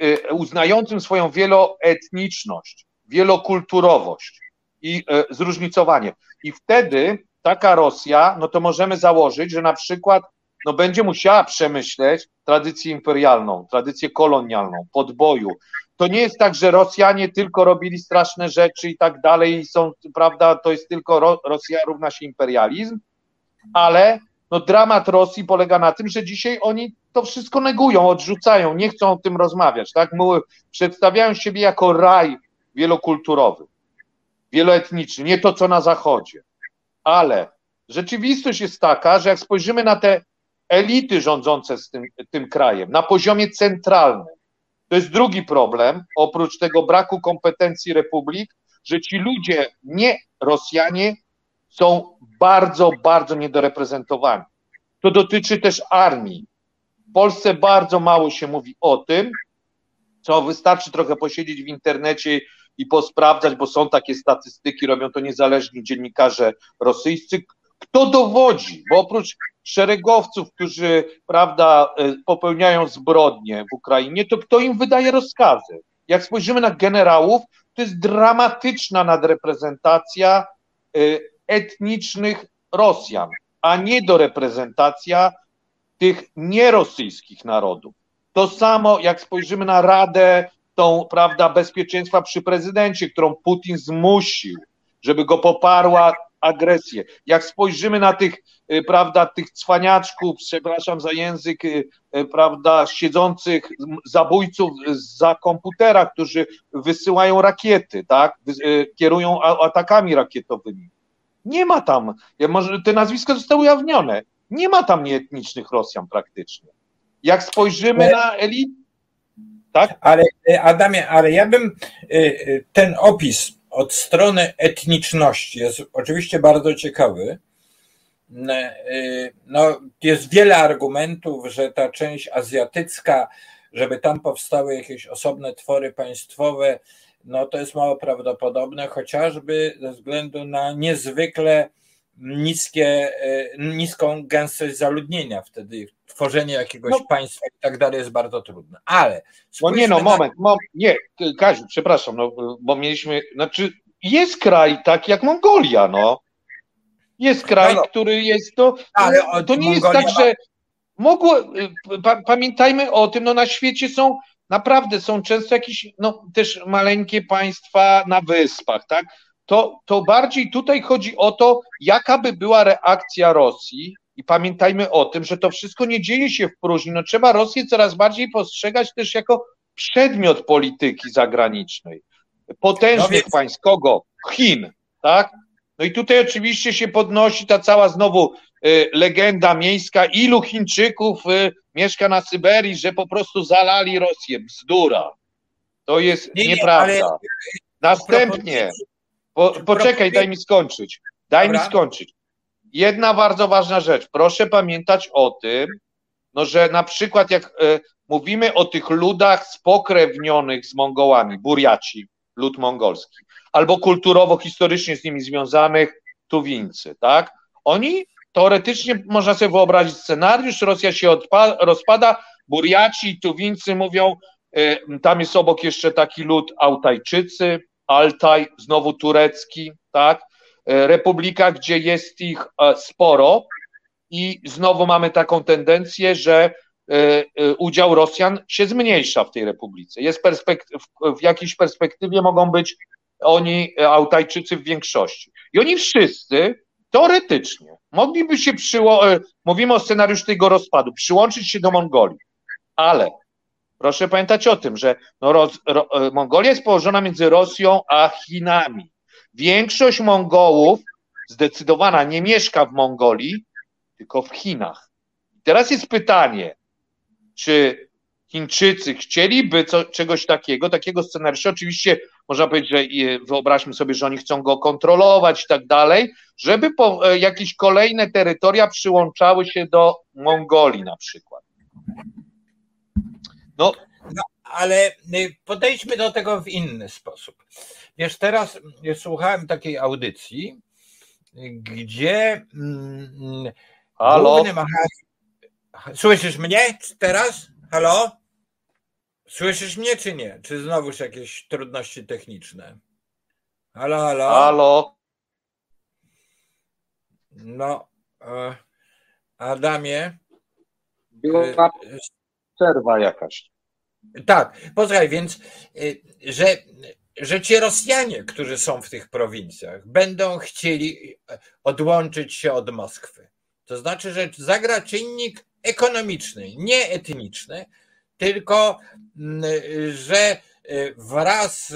e, uznającym swoją wieloetniczność, wielokulturowość i e, zróżnicowanie. I wtedy taka Rosja, no to możemy założyć, że na przykład no będzie musiała przemyśleć tradycję imperialną, tradycję kolonialną, podboju. To nie jest tak, że Rosjanie tylko robili straszne rzeczy i tak dalej są, prawda, to jest tylko Rosja równa się imperializm, ale no dramat Rosji polega na tym, że dzisiaj oni to wszystko negują, odrzucają, nie chcą o tym rozmawiać, tak? Przedstawiają siebie jako raj wielokulturowy, wieloetniczny, nie to co na zachodzie. Ale rzeczywistość jest taka, że jak spojrzymy na te elity rządzące z tym, tym krajem na poziomie centralnym, to jest drugi problem, oprócz tego braku kompetencji republik, że ci ludzie, nie Rosjanie, są bardzo, bardzo niedoreprezentowani. To dotyczy też armii. W Polsce bardzo mało się mówi o tym, co wystarczy trochę posiedzieć w internecie i posprawdzać, bo są takie statystyki, robią to niezależni dziennikarze rosyjscy, Kto dowodzi? Bo oprócz szeregowców, którzy prawda, e, popełniają zbrodnie w Ukrainie, to kto im wydaje rozkazy? Jak spojrzymy na generałów, to jest dramatyczna nadreprezentacja e, etnicznych Rosjan, a nie do reprezentacja tych nierosyjskich narodów. To samo, jak spojrzymy na Radę tą, prawda, bezpieczeństwa przy prezydencie, którą Putin zmusił, żeby go poparła agresję. Jak spojrzymy na tych, y, prawda, tych cwaniaczków, przepraszam za język, y, y, prawda, siedzących zabójców za komputera, którzy wysyłają rakiety, tak, kierują atakami rakietowymi. Nie ma tam, może te nazwiska zostały ujawnione, nie ma tam nieetnicznych Rosjan praktycznie. Jak spojrzymy na elit, tak? Ale Adamie, ale ja bym ten opis od strony etniczności jest oczywiście bardzo ciekawy. No, jest wiele argumentów, że ta część azjatycka, żeby tam powstały jakieś osobne twory państwowe, no to jest mało prawdopodobne, chociażby ze względu na niezwykle niskie, niską gęstość zaludnienia. Wtedy tworzenie jakiegoś no, państwa i tak dalej jest bardzo trudne. Ale. No nie, no, moment, na... moment, nie, Kaziu, przepraszam, no, bo mieliśmy, znaczy jest kraj tak jak Mongolia, no. Jest kraj, no, no. który jest to. Ale to nie Mongolia jest tak, że mogło. Pa, pamiętajmy o tym, no na świecie są naprawdę są często jakieś, no też maleńkie państwa na wyspach, tak? To, to bardziej tutaj chodzi o to, jaka by była reakcja Rosji, i pamiętajmy o tym, że to wszystko nie dzieje się w próżni. No, trzeba Rosję coraz bardziej postrzegać też jako przedmiot polityki zagranicznej. Potężnych no państw, kogo? Chin, tak? No i tutaj oczywiście się podnosi ta cała znowu y, legenda miejska, ilu Chińczyków y, mieszka na Syberii, że po prostu zalali Rosję. Bzdura. To jest nie, nieprawda. Nie, ale... Następnie, po, poczekaj, daj mi skończyć. Daj Dobra. mi skończyć. Jedna bardzo ważna rzecz. Proszę pamiętać o tym, no, że na przykład jak y, mówimy o tych ludach spokrewnionych z Mongołami, Buriaci, lud mongolski, albo kulturowo-historycznie z nimi związanych Tuwińcy, tak? Oni teoretycznie można sobie wyobrazić scenariusz, Rosja się odpa- rozpada, Buriaci i Tuwińcy mówią, y, tam jest obok jeszcze taki lud Altajczycy, Altaj, znowu turecki, tak? Y, republika, gdzie jest ich y, sporo i znowu mamy taką tendencję, że E, e, udział Rosjan się zmniejsza w tej republice. Jest perspekt- w jakiejś perspektywie mogą być oni, e, Autajczycy w większości. I oni wszyscy teoretycznie mogliby się przyłączyć, mówimy o scenariuszu tego rozpadu, przyłączyć się do Mongolii, ale proszę pamiętać o tym, że no Ros- Ro- Mongolia jest położona między Rosją a Chinami. Większość Mongołów zdecydowana nie mieszka w Mongolii, tylko w Chinach. teraz jest pytanie, czy Chińczycy chcieliby co, czegoś takiego, takiego scenariusza. Oczywiście można powiedzieć, że wyobraźmy sobie, że oni chcą go kontrolować i tak dalej, żeby po, e, jakieś kolejne terytoria przyłączały się do Mongolii na przykład. No, no ale y, podejdźmy do tego w inny sposób. Wiesz, teraz y, słuchałem takiej audycji, gdzie mm, Halo? głównym Słyszysz mnie teraz? Halo? Słyszysz mnie czy nie? Czy znowuż jakieś trudności techniczne? Halo, halo? Halo? No, e, Adamie. Była e, przerwa jakaś. Tak, posłuchaj, więc, e, że, że ci Rosjanie, którzy są w tych prowincjach, będą chcieli odłączyć się od Moskwy. To znaczy, że zagra czynnik ekonomiczny, nie etniczny, tylko mm, że y, wraz y,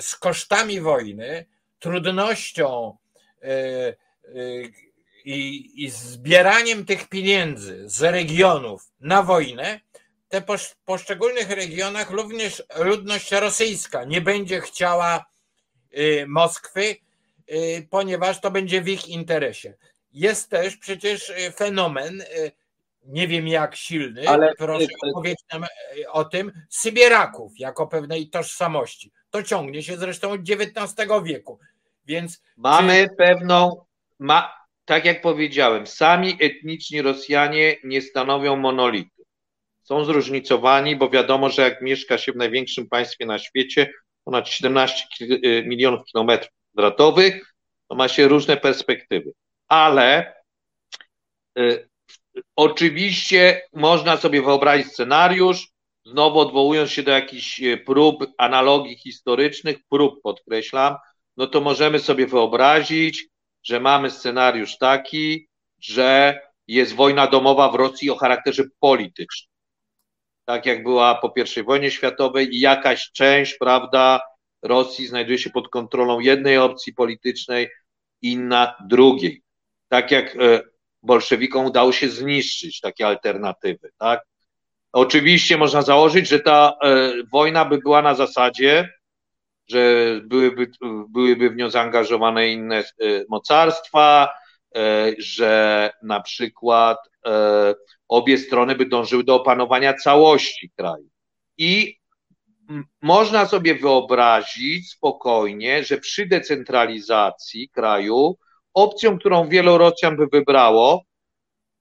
z kosztami wojny, trudnością y, i, i zbieraniem tych pieniędzy z regionów na wojnę, te poszczególnych regionach również ludność rosyjska nie będzie chciała Moskwy, ponieważ to będzie w ich interesie. Jest też przecież fenomen nie wiem jak silny, ale proszę opowiedz nam e, o tym, Sybieraków jako pewnej tożsamości. To ciągnie się zresztą od XIX wieku. Więc mamy czy... pewną, ma, tak jak powiedziałem, sami etniczni Rosjanie nie stanowią monolitu. Są zróżnicowani, bo wiadomo, że jak mieszka się w największym państwie na świecie, ponad 17 y, milionów kilometrów kwadratowych, to ma się różne perspektywy. Ale y, oczywiście można sobie wyobrazić scenariusz, znowu odwołując się do jakichś y, prób, analogii historycznych, prób podkreślam, no to możemy sobie wyobrazić, że mamy scenariusz taki, że jest wojna domowa w Rosji o charakterze politycznym. Tak jak była po I wojnie światowej i jakaś część, prawda, Rosji znajduje się pod kontrolą jednej opcji politycznej, inna drugiej. Tak jak e, bolszewikom udało się zniszczyć takie alternatywy, tak? Oczywiście można założyć, że ta e, wojna by była na zasadzie, że byłyby, byłyby w nią zaangażowane inne e, mocarstwa, e, że na przykład obie strony by dążyły do opanowania całości kraju. I można sobie wyobrazić spokojnie, że przy decentralizacji kraju opcją, którą wielu by wybrało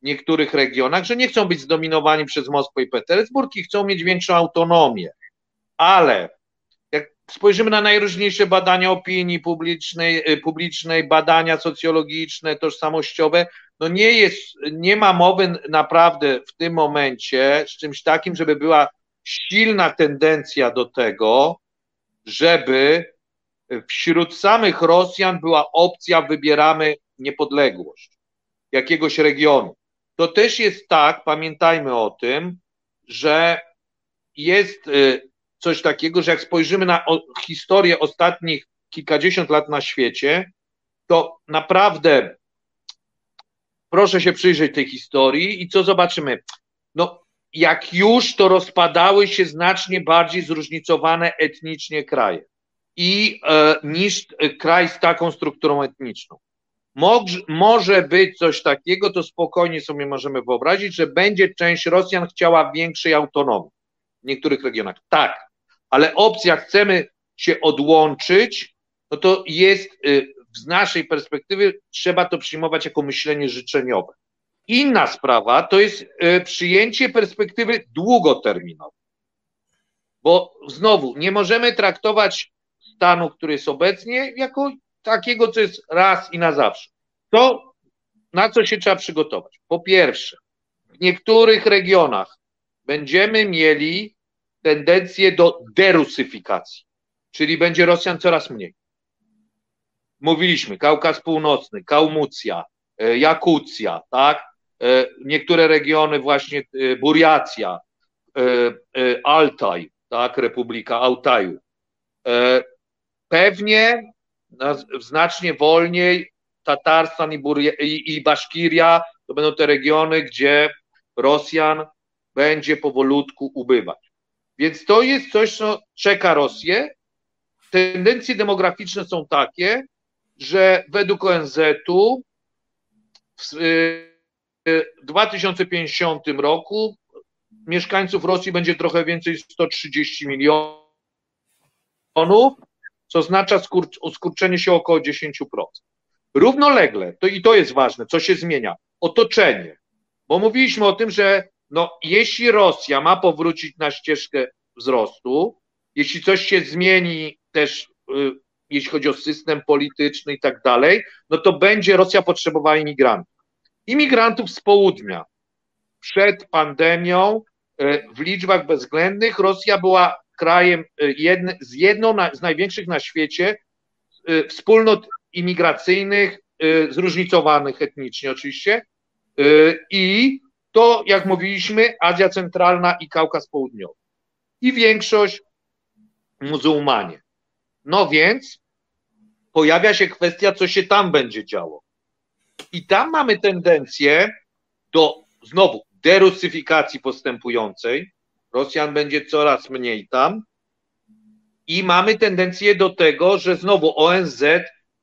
w niektórych regionach, że nie chcą być zdominowani przez Moskwę i Petersburg i chcą mieć większą autonomię. Ale spojrzymy na najróżniejsze badania opinii publicznej, y, publicznej, badania socjologiczne, tożsamościowe, no nie jest, nie ma mowy naprawdę w tym momencie z czymś takim, żeby była silna tendencja do tego, żeby wśród samych Rosjan była opcja wybieramy niepodległość jakiegoś regionu. To też jest tak, pamiętajmy o tym, że jest y, coś takiego, że jak spojrzymy na historię ostatnich kilkadziesiąt lat na świecie, to naprawdę proszę się przyjrzeć tej historii i co zobaczymy? No, jak już to rozpadały się znacznie bardziej zróżnicowane etnicznie kraje i e, niż kraj z taką strukturą etniczną. Może, może być coś takiego, to spokojnie sobie możemy wyobrazić, że będzie część Rosjan chciała większej autonomii w niektórych regionach. Tak, ale opcja chcemy się odłączyć, no to jest y, z naszej perspektywy trzeba to przyjmować jako myślenie życzeniowe. Inna sprawa to jest y, przyjęcie perspektywy długoterminowej. Bo znowu nie możemy traktować stanu, który jest obecnie, jako takiego, co jest raz i na zawsze. To na co się trzeba przygotować? Po pierwsze, w niektórych regionach będziemy mieli tendencję do derusyfikacji, czyli będzie Rosjan coraz mniej. Mówiliśmy, Kaukaz Północny, Kaumucja, e, Jakucja, tak? E, niektóre regiony właśnie e, Buriacja, Altaj, tak, Republika Altaju. Pewnie znacznie wolniej Tatarstan i, Buria, i, i Baszkiria to będą te regiony, gdzie Rosjan będzie powolutku ubywać. Więc to jest coś, co czeka Rosję. Tendencje demograficzne są takie, że według ONZ-u w 2050 roku mieszkańców Rosji będzie trochę więcej 130 milionów, co oznacza skurczenie się około 10%. Równolegle, to i to jest ważne, co się zmienia, otoczenie. Bo mówiliśmy o tym, że no, jeśli Rosja ma powrócić na ścieżkę wzrostu, jeśli coś się zmieni też, y, jeśli chodzi o system polityczny i tak dalej, no to będzie Rosja potrzebowała imigrantów. Imigrantów z południa. Przed pandemią y, w liczbach bezwzględnych Rosja była krajem y, jedny, z jedną z największych na świecie wspólnot imigracyjnych, zróżnicowanych etnicznie oczywiście, i to, jak mówiliśmy, Azja Centralna i Kaukaz Południowy. I większość muzułmanie. No więc pojawia się kwestia, co się tam będzie działo. I tam mamy tendencję do znowu derusyfikacji postępującej. Rosjan będzie coraz mniej tam. I mamy tendencję do tego, że znowu ONZ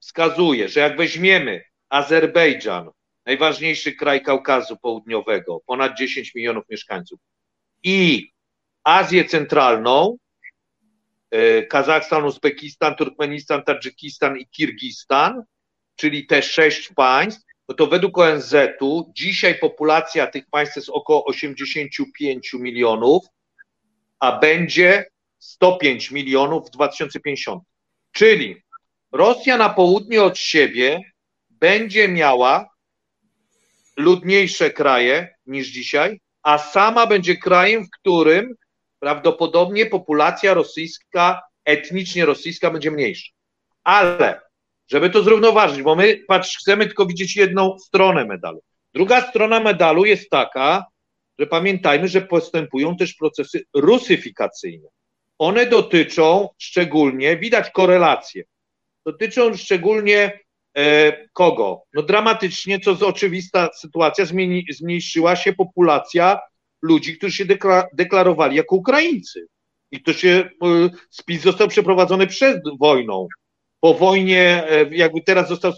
wskazuje, że jak weźmiemy Azerbejdżan, najważniejszy kraj Kaukazu Południowego, ponad 10 milionów mieszkańców, i Azję Centralną, e, Kazachstan, Uzbekistan, Turkmenistan, Tadżykistan i Kirgistan, czyli te sześć państw, no to według ONZ-u dzisiaj populacja tych państw jest około 85 milionów, a będzie 105 milionów w 2050. Czyli Rosja na południe od siebie będzie miała ludniejsze kraje niż dzisiaj, a sama będzie krajem, w którym prawdopodobnie populacja rosyjska, etnicznie rosyjska będzie mniejsza. Ale, żeby to zrównoważyć, bo my patrz, chcemy tylko widzieć jedną stronę medalu. Druga strona medalu jest taka, że pamiętajmy, że postępują też procesy rusyfikacyjne. One dotyczą szczególnie, widać korelację, dotyczą szczególnie e, kogo? No dramatycznie, co z oczywista sytuacja, zmieni, zmniejszyła się populacja ludzi, którzy się deklarowali jako Ukraińcy. I to się, e, spis został przeprowadzony przed wojną. Po wojnie, e, jakby teraz został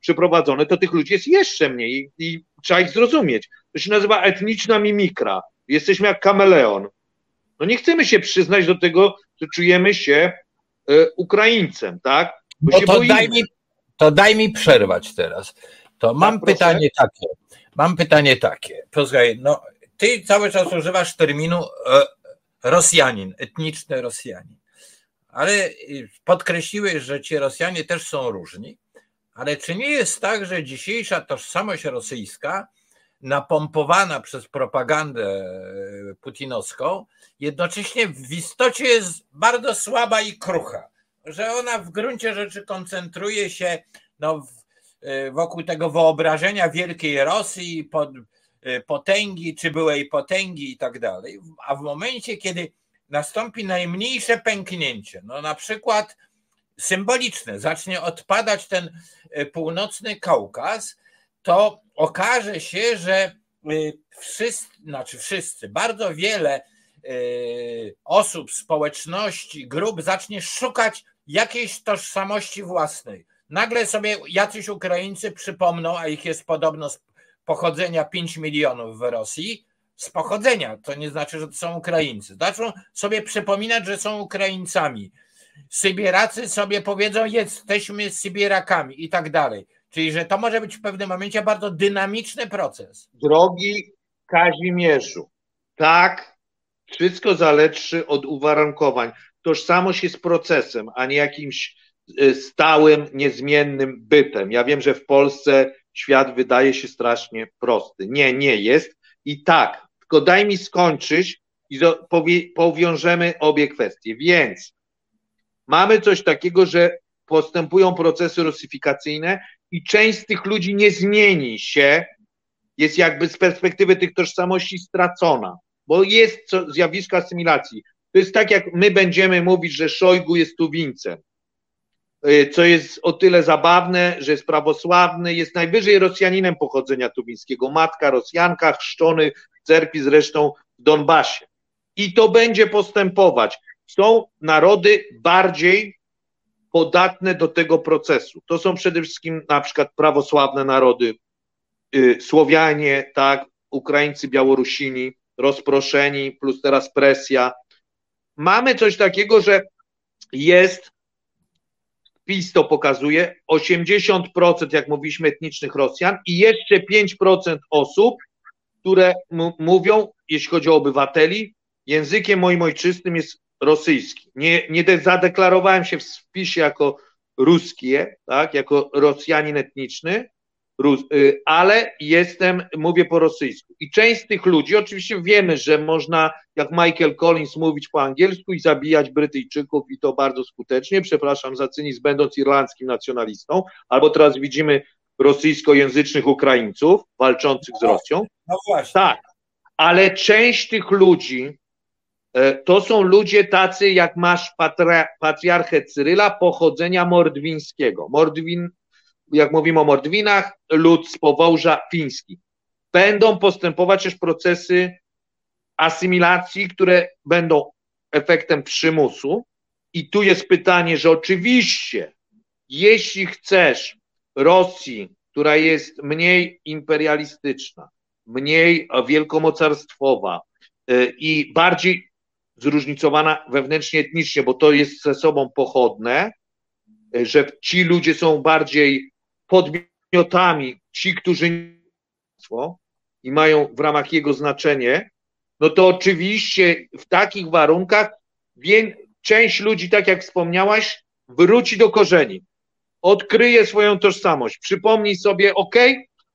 przeprowadzony, to tych ludzi jest jeszcze mniej i, i trzeba ich zrozumieć. To się nazywa etniczna mimikra. Jesteśmy jak kameleon. No nie chcemy się przyznać do tego, że czujemy się e, Ukraińcem, tak? Bo no to, daj mi, to daj mi przerwać teraz. To mam tak, pytanie takie. Mam pytanie takie. Posłuchaj, no ty cały czas używasz terminu e, Rosjanin, etniczny Rosjanin. Ale podkreśliłeś, że ci Rosjanie też są różni. Ale czy nie jest tak, że dzisiejsza tożsamość rosyjska, napompowana przez propagandę e, putinowską, jednocześnie w istocie jest bardzo słaba i krucha? Że ona w gruncie rzeczy koncentruje się no, e, wokół tego wyobrażenia wielkiej Rosji, pod, Y, potęgi, czy byłej potęgi i tak dalej, a w momencie, kiedy nastąpi najmniejsze pęknięcie, no na przykład symboliczne, zacznie odpadać ten północny Kaukaz, to okaże się, że y, wszyscy, znaczy wszyscy, bardzo wiele osób, społeczności, grup zacznie szukać jakiejś tożsamości własnej. Nagle sobie jacyś Ukraińcy przypomną, a ich jest podobno pochodzenia 5 milionów w Rosji, z pochodzenia, to nie znaczy, że to są Ukraińcy. Zaczną sobie przypominać, że są Ukraińcami. Sybieracy sobie powiedzą, jesteśmy Sybierakami i tak dalej. Czyli, że to może być w pewnym momencie bardzo dynamiczny proces. Drogi Kazimierzu, tak, wszystko zależy od uwarunkowań. Tożsamość jest procesem, a nie jakimś y, stałym, niezmiennym bytem. Ja wiem, że w Polsce świat wydaje się strasznie prosty. Nie, nie jest. I tak, tylko daj mi skończyć i powiążemy obie kwestie. Więc mamy coś takiego, że postępują procesy rusyfikacyjne i część z tych ludzi nie zmieni się, jest jakby z perspektywy tych tożsamości stracona, bo jest zjawisko asymilacji. To jest tak, jak my będziemy mówić, że Szojgu jest tu Wincem. Y, co jest o tyle zabawne, że jest prawosławny, jest najwyżej Rosjaninem pochodzenia tubińskiego, matka Rosjanka, chrzczony w cerkwi zresztą w Donbasie. I to będzie postępować. Są narody bardziej podatne do tego procesu. To są przede wszystkim na przykład prawosławne narody, yy, Słowianie, tak, Ukraińcy, Białorusini, rozproszeni, plus teraz presja. Mamy coś takiego, że jest PiS to pokazuje, 80% jak mówiliśmy etnicznych Rosjan i jeszcze 5% osób, które mówią, jeśli chodzi o obywateli, językiem moim ojczystym jest rosyjski. Nie, nie zadeklarowałem się w spisie jako ruskie, tak, jako Rosjanin etniczny, Y, ale jestem, mówię po rosyjsku. I część z tych ludzi, oczywiście wiemy, że można, jak Michael Collins, mówić po angielsku i zabijać Brytyjczyków i to bardzo skutecznie, przepraszam za cynizm, będąc irlandzkim nacjonalistą, albo teraz widzimy rosyjskojęzycznych Ukraińców walczących z Rosją. No właśnie. Tak, ale część tych ludzi to są ludzie tacy, jak masz patriarchę Cyryla pochodzenia mordwińskiego. Mordwin jak mówimy o Mordwinach, lud z Powąża fiński. Będą postępować też procesy asymilacji, które będą efektem przymusu. I tu jest pytanie, że oczywiście, jeśli chcesz Rosji, która jest mniej imperialistyczna, mniej wielkomocarstwowa y, i bardziej zróżnicowana wewnętrznie etnicznie, bo to jest ze sobą pochodne, y, że ci ludzie są bardziej podmiotowi miotami ci, którzy i mają w ramach jego znaczenie, no to oczywiście w takich warunkach część ludzi, tak jak wspomniałaś, wróci do korzeni, odkryje swoją tożsamość, przypomnij sobie, ok,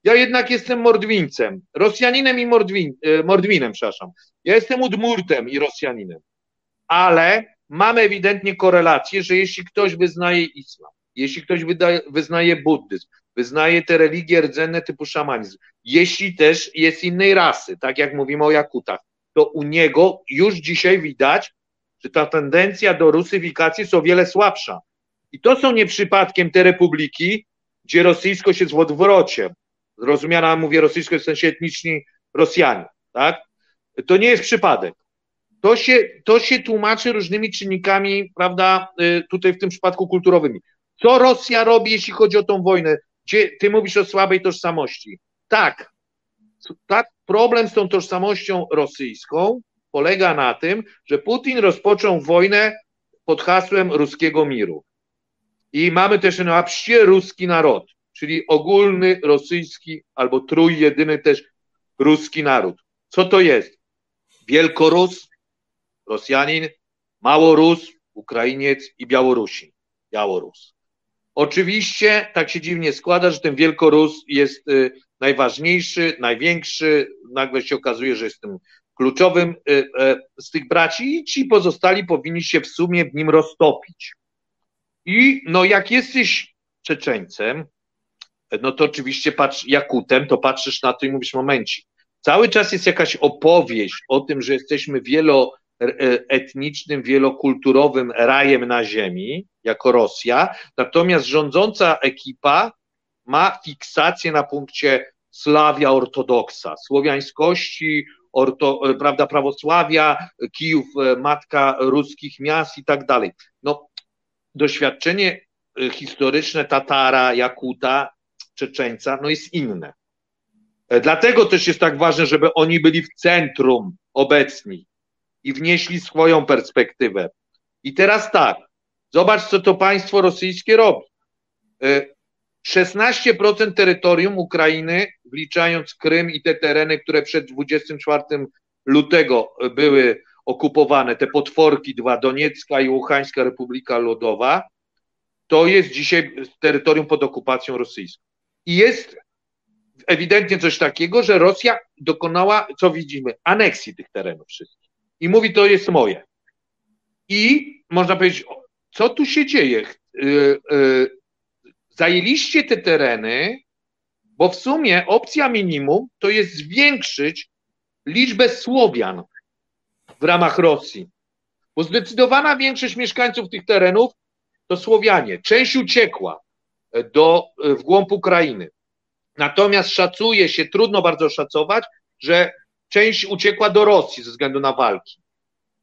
ja jednak jestem Mordwińcem, Rosjaninem i Mordwin, e, Mordwinem, przepraszam. Ja jestem Udmurtem i Rosjaninem, ale mamy ewidentnie korelację, że jeśli ktoś wyznaje islam, jeśli ktoś wyznaje buddyzm, wyznaje te religie rdzenne typu szamanizm, jeśli też jest innej rasy, tak jak mówimy o Jakutach, to u niego już dzisiaj widać, że ta tendencja do rusyfikacji jest o wiele słabsza. I to są nie przypadkiem te republiki, gdzie rosyjskość jest w odwrocie. Rozumiana, mówię rosyjsko w sensie etniczni Rosjanie, tak? To nie jest przypadek. To się, to się tłumaczy różnymi czynnikami, prawda, y, tutaj w tym przypadku kulturowymi. Co Rosja robi, jeśli chodzi o tą wojnę? Gdzie ty mówisz o słabej tożsamości. Tak, tak, problem z tą tożsamością rosyjską polega na tym, że Putin rozpoczął wojnę pod hasłem ruskiego miru. I mamy też na wsie ruski naród, czyli ogólny rosyjski albo trójjedyny też ruski naród. Co to jest? Wielkorus, Rosjanin, Małorus, Ukrainiec i Białorusin. Białorus. Oczywiście tak się dziwnie składa, że ten Wielkorus jest y, najważniejszy, największy, nagle się okazuje, że jest tym kluczowym y, y, z tych braci i ci pozostali powinni się w sumie w nim roztopić. I no jak jesteś Czeczeńcem, no to oczywiście patrz Jakutem, to patrzysz na to i mówisz momenci. Cały czas jest jakaś opowieść o tym, że jesteśmy wieloetnicznym, wielokulturowym rajem na ziemi, jako Rosja, natomiast rządząca ekipa ma fiksację na punkcie Sławia ortodoksa, słowiańskości, orto, prawda, prawosławia, Kijów, e, matka ruskich miast i tak dalej. No, doświadczenie e, historyczne Tatara, Jakuta, Czeczeńca, no jest inne. E, dlatego też jest tak ważne, żeby oni byli w centrum obecni i wnieśli swoją perspektywę. I teraz tak, zobacz, co to państwo rosyjskie robi. 16% terytorium Ukrainy, wliczając Krym i te tereny, które przed 24 lutego były okupowane, te potworki dwa, Doniecka i Łuchańska Republika Ludowa, to jest dzisiaj terytorium pod okupacją rosyjską. I jest ewidentnie coś takiego, że Rosja dokonała, co widzimy, aneksji tych terenów wszystkich. I mówi, to jest moje. I można powiedzieć, co tu się dzieje? Y, y, zajęliście te tereny, bo w sumie opcja minimum to jest zwiększyć liczbę Słowian w ramach Rosji. Bo zdecydowana większość mieszkańców tych terenów to Słowianie. Część uciekła do, w głąb Ukrainy. Natomiast szacuje się, trudno bardzo szacować, że część uciekła do Rosji ze względu na walki.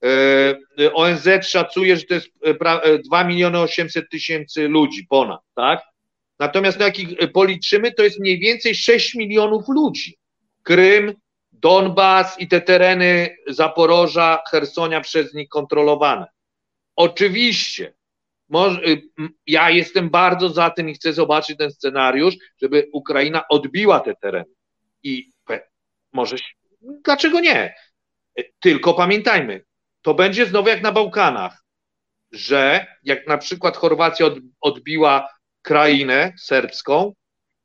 E, ONZ szacuje, że to jest 2 e, miliony 800 tysięcy ludzi ponad, tak? Natomiast no jak ich e, policzymy, to jest mniej więcej 6 milionów ludzi. Krym, Donbas i te tereny Zaporoża, Hersonia przez nich kontrolowane. Oczywiście, y, ja jestem bardzo za tym i chcę zobaczyć ten scenariusz, żeby Ukraina odbiła te tereny. I może, dlaczego nie? E, tylko pamiętajmy, to będzie znowu jak na Bałkanach, że jak na przykład Chorwacja odbiła krainę serbską,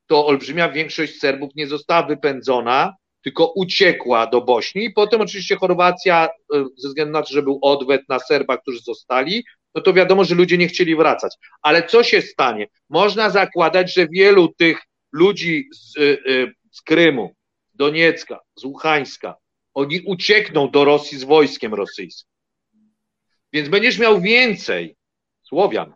to olbrzymia większość Serbów nie została wypędzona, tylko uciekła do Bośni potem oczywiście Chorwacja, e, ze względu na to, że był odwet na Serbach, którzy zostali, no to wiadomo, że ludzie nie chcieli wracać. Ale co się stanie? Można zakładać, że wielu tych ludzi z, e, e, z Krymu, Doniecka, z Łuchańska, oni uciekną do Rosji z wojskiem rosyjskim. Więc będziesz miał więcej Słowian,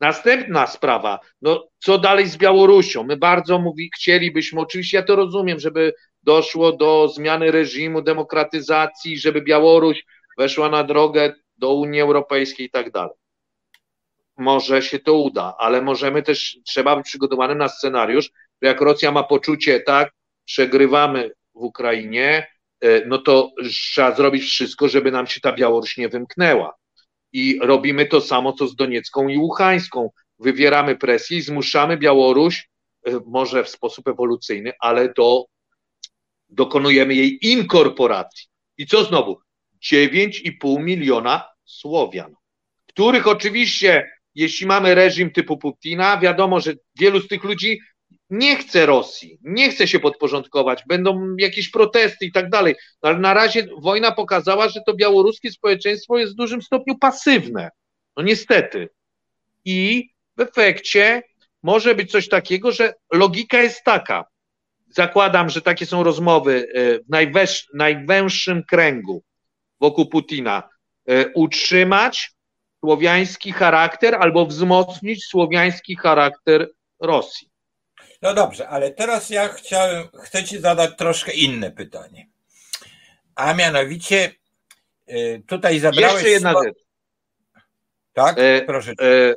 Następna sprawa, no co dalej z Białorusią? My bardzo mówi, chcielibyśmy, oczywiście ja to rozumiem, żeby doszło do zmiany reżimu, demokratyzacji, żeby Białoruś weszła na drogę do Unii Europejskiej i tak dalej. Może się to uda, ale możemy też, trzeba być przygotowanym na scenariusz, że jak Rosja ma poczucie, tak, przegrywamy w Ukrainie, e, no to trzeba zrobić wszystko, żeby nam się ta Białoruś nie wymknęła i robimy to samo, co z Doniecką i Łuchańską. Wywieramy presję i zmuszamy Białoruś może w sposób ewolucyjny, ale do, dokonujemy jej inkorporacji. I co znowu? 9,5 miliona Słowian, których oczywiście, jeśli mamy reżim typu Putina, wiadomo, że wielu z tych ludzi nie chce Rosji, nie chce się podporządkować, będą jakieś protesty i tak dalej, ale na razie wojna pokazała, że to białoruskie społeczeństwo jest w dużym stopniu pasywne. No niestety. I w efekcie może być coś takiego, że logika jest taka. Zakładam, że takie są rozmowy e, w najwęż, najwęższym kręgu wokół Putina. E, utrzymać słowiański charakter albo wzmocnić słowiański charakter Rosji. No dobrze, ale teraz ja chciałem, chcę Ci zadać troszkę inne pytanie. A mianowicie y, tutaj zabrałeś... Jeszcze jedna rzecz. Tak? E, Proszę. E,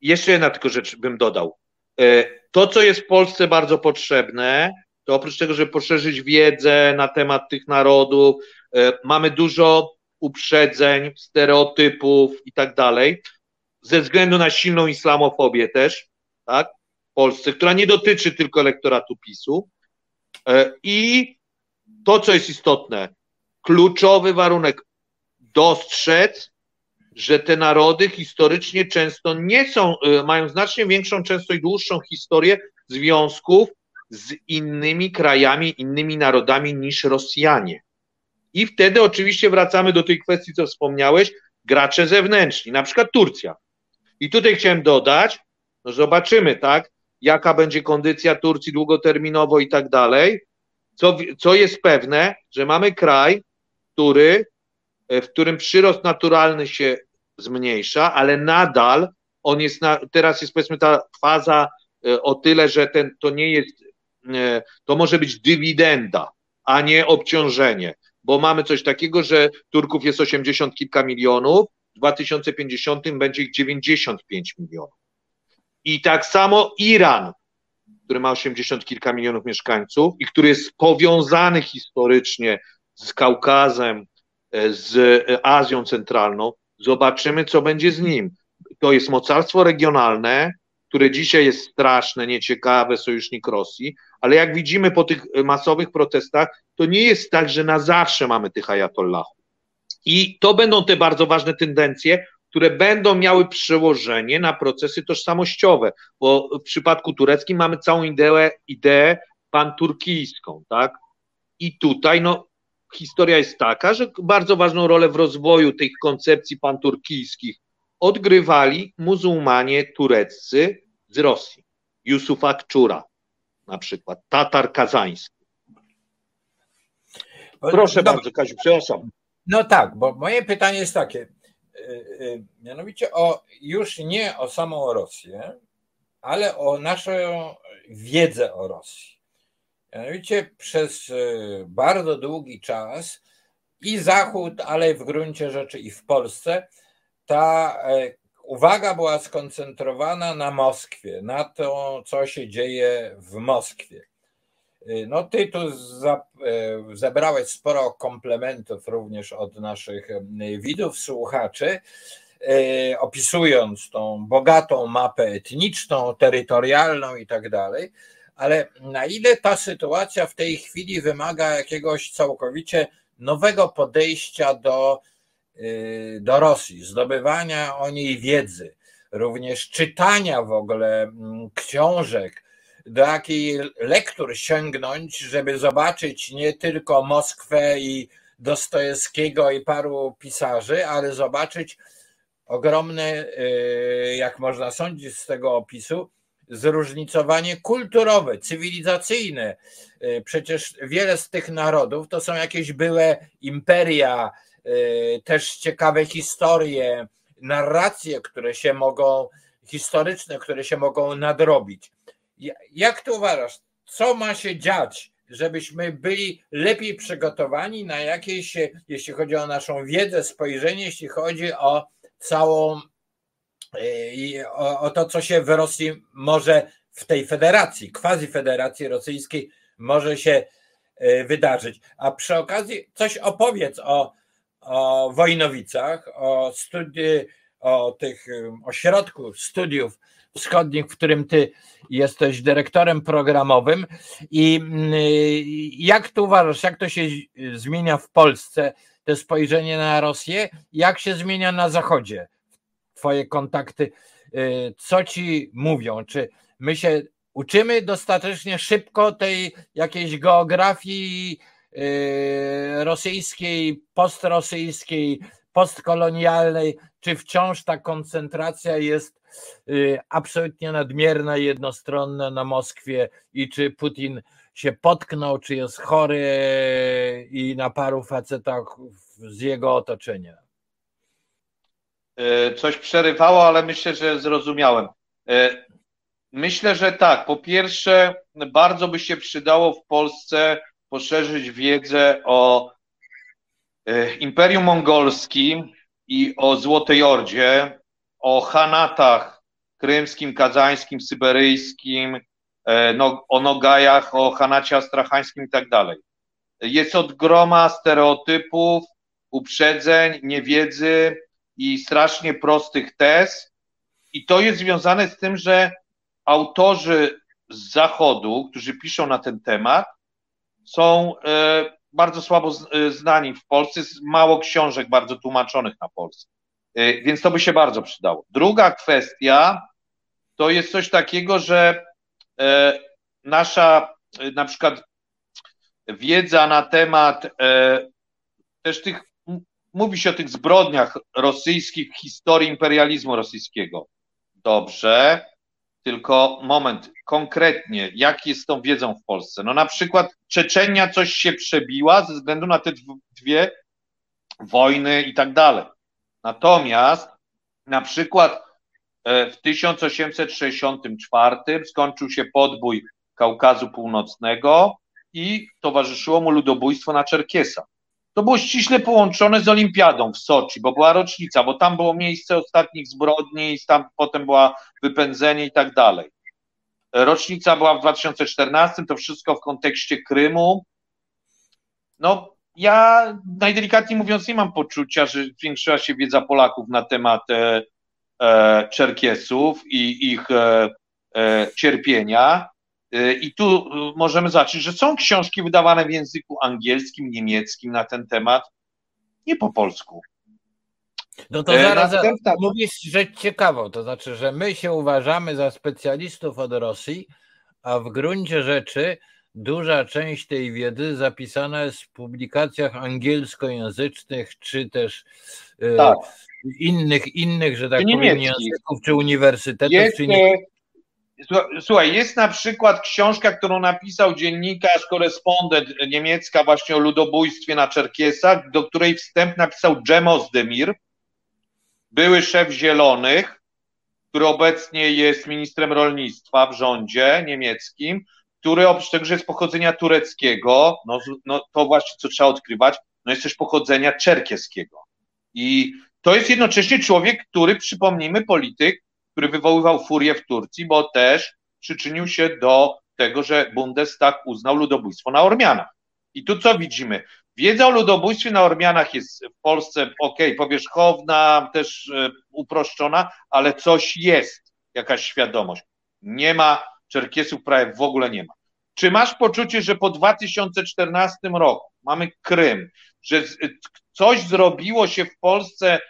jeszcze jedna tylko rzecz bym dodał. E, to, co jest w Polsce bardzo potrzebne, to oprócz tego, żeby poszerzyć wiedzę na temat tych narodów, e, mamy dużo uprzedzeń, stereotypów i tak dalej, ze względu na silną islamofobię też, tak? Polsce, która nie dotyczy tylko elektoratu PiSu. E, I to, co jest istotne, kluczowy warunek dostrzec, że te narody historycznie często nie są, e, mają znacznie większą, często i dłuższą historię związków z innymi krajami, innymi narodami niż Rosjanie. I wtedy oczywiście wracamy do tej kwestii, co wspomniałeś, gracze zewnętrzni, na przykład Turcja. I tutaj chciałem dodać, no zobaczymy, tak, jaka będzie kondycja Turcji długoterminowo i tak dalej. Co, co jest pewne, że mamy kraj, który, e, w którym przyrost naturalny się zmniejsza, ale nadal on jest na, teraz jest powiedzmy ta faza e, o tyle, że ten, to nie jest, to może być dywidenda, a nie obciążenie, bo mamy coś takiego, że Turków jest 80 kilka milionów, w 2050 będzie ich 95 milionów. I tak samo Iran, który ma 80 kilka milionów mieszkańców i który jest powiązany historycznie z Kaukazem, e, z Azją Centralną, zobaczymy, co będzie z nim. To jest mocarstwo regionalne, które dzisiaj jest straszne, nieciekawe, sojusznik Rosji, ale jak widzimy po tych masowych protestach, to nie jest tak, że na zawsze mamy tych ajatollahów. I to będą te bardzo ważne tendencje, które będą miały przełożenie na procesy tożsamościowe, bo w przypadku tureckim mamy całą ideę, ideę panturkijską, tak? I tutaj, no, historia jest taka, że bardzo ważną rolę w rozwoju tych koncepcji panturkijskich odgrywali muzułmanie tureccy z Rosji. Yusuf Akczura na przykład, Tatar Kazański. Proszę no, bardzo, Kaziu, przepraszam. No tak, bo moje pytanie jest takie. Y, y, mianowicie o, już nie o samą Rosję, ale o naszą wiedzę o Rosji. Mianowicie przez y, bardzo długi czas i Zachód, ale w gruncie rzeczy i w Polsce ta uwaga była skoncentrowana na Moskwie, na to, co się dzieje w Moskwie. Y, no, ty tu y, zebrałeś sporo komplementów również od naszych widzów, słuchaczy, opisując tą bogatą mapę etniczną, terytorialną i tak dalej, ale na ile ta sytuacja w tej chwili wymaga jakiegoś całkowicie nowego podejścia do, do Rosji, zdobywania o niej wiedzy, również czytania w ogóle mm, książek, do jakiej lektur sięgnąć, żeby zobaczyć nie tylko Moskwę i Dostojewskiego i paru pisarzy, ale zobaczyć ogromne, y, jak można sądzić z tego opisu, zróżnicowanie kulturowe, cywilizacyjne. Y, przecież wiele z tych narodów to są jakieś były imperia, y, też ciekawe historie, narracje, które się mogą, historyczne, które się mogą nadrobić. Jak ty uważasz, co ma się dziać, żebyśmy byli lepiej przygotowani na jakieś, jeśli chodzi o naszą wiedzę, spojrzenie, jeśli chodzi o całą, e, o, o to, co się w Rosji może w tej federacji, quasi federacji rosyjskiej może się e, wydarzyć. A przy okazji coś opowiedz o, o Wojnowicach, o, studi- o tych ośrodku studiów Wschodnich, w którym ty jesteś dyrektorem programowym. I jak tu uważasz, jak to się zmienia w Polsce, to spojrzenie na Rosję, jak się zmienia na Zachodzie? Twoje kontakty, co ci mówią? Czy my się uczymy dostatecznie szybko tej jakiejś geografii rosyjskiej, postrosyjskiej, postkolonialnej, czy wciąż ta koncentracja jest yy, absolutnie nadmierna, jednostronna na Moskwie i czy Putin się potknął, czy jest chory i na paru facetach z jego otoczenia? Coś przerywało, ale myślę, że zrozumiałem. Myślę, że tak. Po pierwsze, bardzo by się przydało w Polsce poszerzyć wiedzę o e, Imperium Mongolskim i o Złotej Ordzie, o Hanatach krymskim, kazańskim, syberyjskim, e, no, o Nogajach, o Hanacie astrachańskim i tak dalej. Jest od groma stereotypów, uprzedzeń, niewiedzy i strasznie prostych tez. I to jest związane z tym, że autorzy z zachodu, którzy piszą na ten temat, są e, bardzo słabo e, znani w Polsce, jest mało książek bardzo tłumaczonych na polskie. E, więc to by się bardzo przydało. Druga kwestia to jest coś takiego, że nasza na przykład wiedza na temat też tych, mówi się o tych zbrodniach rosyjskich, historii imperializmu rosyjskiego. Dobrze, tylko moment, konkretnie, jak jest z tą wiedzą w Polsce? No na przykład Czeczenia coś się przebiła ze względu na te dwie wojny i tak dalej. Natomiast na przykład e, w 1864 skończył się podbój Kaukazu Północnego i towarzyszyło mu ludobójstwo na Czerkiesa to było ściśle połączone z Olimpiadą w Soczi, bo była rocznica, bo tam było miejsce ostatnich zbrodni, tam potem była wypędzenie i tak dalej. Rocznica była w 2014, to wszystko w kontekście Krymu. No, ja najdelikatniej mówiąc nie mam poczucia, że zwiększyła się wiedza Polaków na temat e, e, Czerkiesów i ich e, e cierpienia. Y, I tu y, możemy zobaczyć, że są książki wydawane w języku angielskim, niemieckim na ten temat, nie po polsku. No to e, zaraz Następna... mówisz rzecz ciekawą, to znaczy, że my się uważamy za specjalistów od Rosji, a w gruncie rzeczy duża część tej wiedzy zapisana jest w publikacjach angielskojęzycznych, czy też tak. innych, innych, że tak powiem, języków, czy uniwersytetów, czy nie... Słuchaj, jest na przykład książka, którą napisał dziennikarz, korespondent niemiecka właśnie o ludobójstwie na Czerkiesach, do której wstęp napisał Cem Ozdemir, były szef Zielonych, który obecnie jest ministrem rolnictwa w rządzie niemieckim, który oprócz tego, że jest pochodzenia tureckiego, no, no to właśnie co trzeba odkrywać, no jest też pochodzenia czerkieskiego. I to jest jednocześnie człowiek, który, przypomnijmy, polityk, który wywoływał furię w Turcji, bo też przyczynił się do tego, że Bundestag uznał ludobójstwo na Ormianach. I tu co widzimy? Wiedza o ludobójstwie na Ormianach jest w Polsce, ok, powierzchowna, też e, uproszczona, ale coś jest, jakaś świadomość. Nie ma Czerkiesów prawie w ogóle nie ma. Czy masz poczucie, że po 2014 roku mamy Krym, że coś zrobiło się w Polsce E,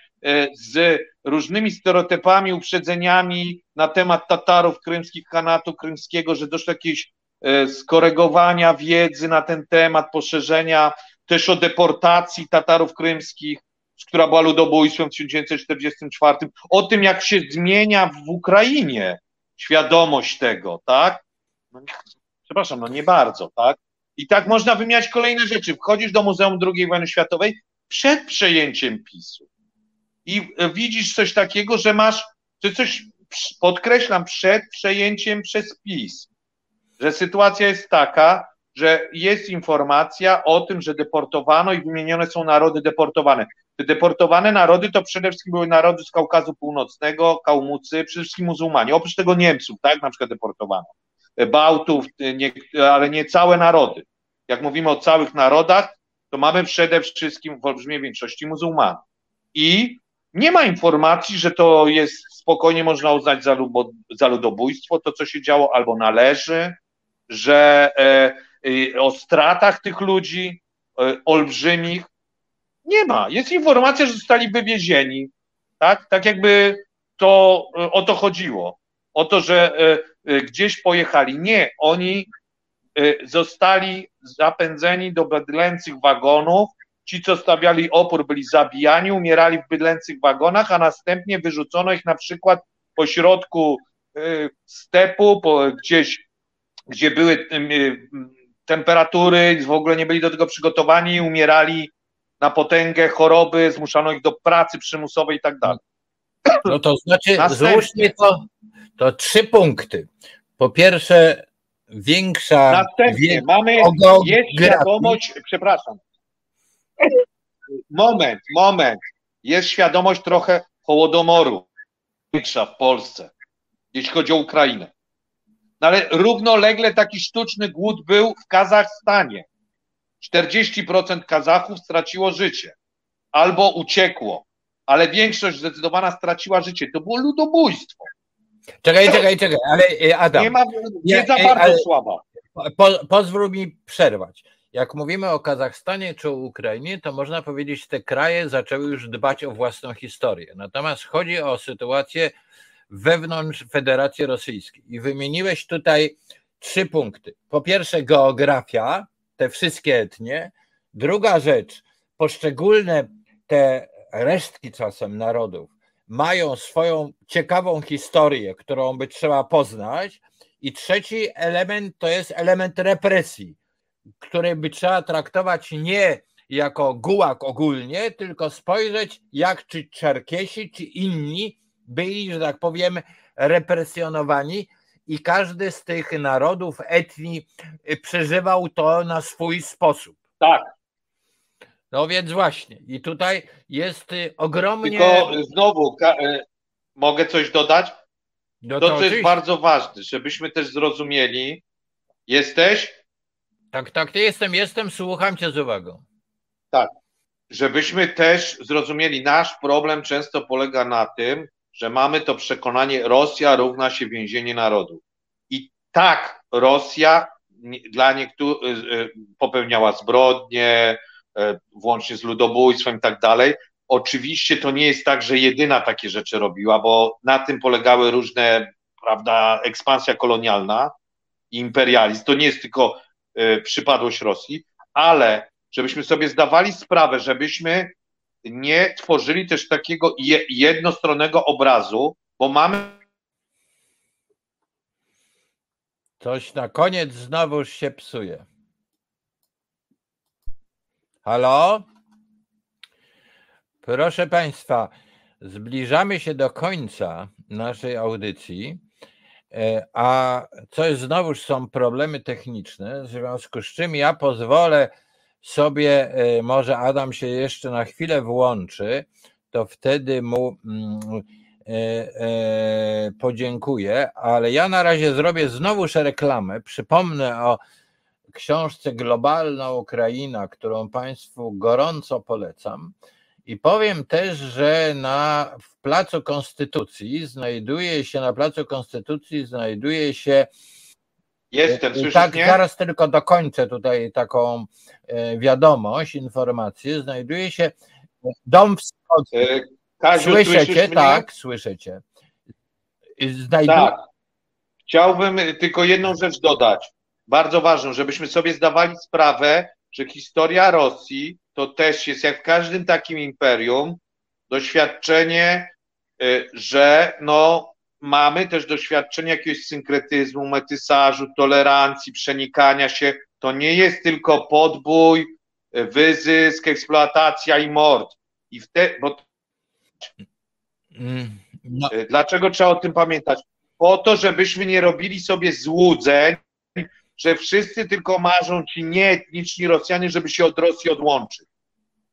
z różnymi stereotypami, uprzedzeniami na temat Tatarów krymskich, Hanatu krymskiego, że doszło do jakiegoś e, skoregowania wiedzy na ten temat, poszerzenia też o deportacji Tatarów krymskich, która była ludobójstwem w 1944, o tym, jak się zmienia w Ukrainie świadomość tego, tak? No, przepraszam, no nie bardzo, tak? I tak można wymieniać kolejne rzeczy. Wchodzisz do Muzeum II Wojny Światowej przed przejęciem PiSu i widzisz coś takiego, że masz, że coś, podkreślam, przed przejęciem przez PiS, że sytuacja jest taka, że jest informacja o tym, że deportowano i wymienione są narody deportowane. Te deportowane narody to przede wszystkim były narody z Kaukazu Północnego, Kałmucy, przede wszystkim muzułmanie, oprócz tego Niemców, tak, na przykład deportowano. Bałtów, nie, ale nie całe narody. Jak mówimy o całych narodach, to mamy przede wszystkim w olbrzymiej większości muzułmanów. I Nie ma informacji, że to jest spokojnie można uznać za, lubo, za ludobójstwo, to co się działo, albo należy, że e, e, o stratach tych ludzi e, olbrzymich nie ma. Jest informacja, że zostali wywiezieni, tak? Tak jakby to e, o to chodziło. O to, że e, e, gdzieś pojechali. Nie, oni zostali zapędzeni do bydlęcych wagonów. Ci, co stawiali opór, byli zabijani, umierali w bydlęcych wagonach, a następnie wyrzucono ich na przykład po środku stepu, po, gdzieś, gdzie były temperatury, w ogóle nie byli do tego przygotowani, umierali na potęgę choroby, zmuszano ich do pracy przymusowej i tak dalej. No to znaczy, złóżmy to, to trzy punkty. Po pierwsze, większa. Następnie mamy, jest świadomość, przepraszam. Moment, moment. Jest świadomość trochę Hołodomoru większa w Polsce, jeśli chodzi o Ukrainę. No ale równolegle taki sztuczny głód był w Kazachstanie. 40% Kazachów straciło życie albo uciekło ale większość zdecydowana straciła życie. To było ludobójstwo. Czekaj, czekaj, czekaj, ale e, Adam. Nie ma, wiedza ja, bardzo ale, słaba. Po, pozwól mi przerwać. Jak mówimy o Kazachstanie czy o Ukrainie, to można powiedzieć, te kraje zaczęły już dbać o własną historię. Natomiast chodzi o sytuację wewnątrz Federacji Rosyjskiej. I wymieniłeś tutaj trzy punkty. Po pierwsze, geografia, te wszystkie etnie. Druga rzecz, poszczególne te resztki czasem narodów mają swoją ciekawą historię, którą by trzeba poznać. I trzeci element to jest element represji, który by trzeba traktować nie jako gułak ogólnie, tylko spojrzeć, jak czy Czerkiesi, czy inni byli, że tak powiem, represjonowani i każdy z tych narodów, etnii przeżywał to na swój sposób. Tak, no więc właśnie, i tutaj jest y, ogromnie. Tylko znowu e, mogę coś dodać? No to, to co jest bardzo ważne, żebyśmy też zrozumieli. Jesteś? Tak, tak, jestem, jestem, słucham cię z uwagą. Tak. Żebyśmy też zrozumieli, nasz problem często polega na tym, że mamy to przekonanie, Rosja równa się więzienie narodu. I tak, Rosja dla niektórych y, popełniała zbrodnie, E, włącznie z ludobójstwem i tak dalej. Oczywiście to nie jest tak, że jedyna takie rzeczy robiła, bo na tym polegały różne, prawda, ekspansja kolonialna imperializm. To nie jest tylko przypadłość Rosji, ale żebyśmy sobie zdawali sprawę, żebyśmy nie tworzyli też takiego jednostronnego obrazu, bo mamy. Coś na koniec znowu się psuje. Halo? Proszę Państwa, zbliżamy się do końca naszej audycji, e, a coś znowuż są problemy techniczne, w związku z czym ja pozwolę sobie, e, może Adam się jeszcze na chwilę włączy, to wtedy mu mm, e, podziękuję, ale ja na razie zrobię znowuż reklamę. Przypomnę o książce Globalna Ukraina, którą Państwu gorąco polecam. I powiem też, że na w Placu Konstytucji znajduje się, na Placu Konstytucji znajduje się. Jestem, słyszysz tak, mnie? Zaraz tylko dokończę tutaj taką e, wiadomość, informację. Znajduje się Dom Wschodni. E, Kaziu, słyszycie? Tak, słyszycie. Znajdu... Tak. Chciałbym tylko jedną rzecz dodać bardzo ważną, żebyśmy sobie zdawali sprawę, że historia Rosji to też jest jak w każdym takim imperium doświadczenie, y, że no, mamy też doświadczenie jakiegoś synkretyzmu, metysażu, tolerancji, przenikania się. To nie jest tylko podbój, wyzysk, eksploatacja i mord. I wtedy, bo... Mm, no. Y, dlaczego trzeba o tym pamiętać? Po to, żebyśmy nie robili sobie złudzeń, że wszyscy tylko marzą ci nieetniczni Rosjanie, żeby się od Rosji odłączyć.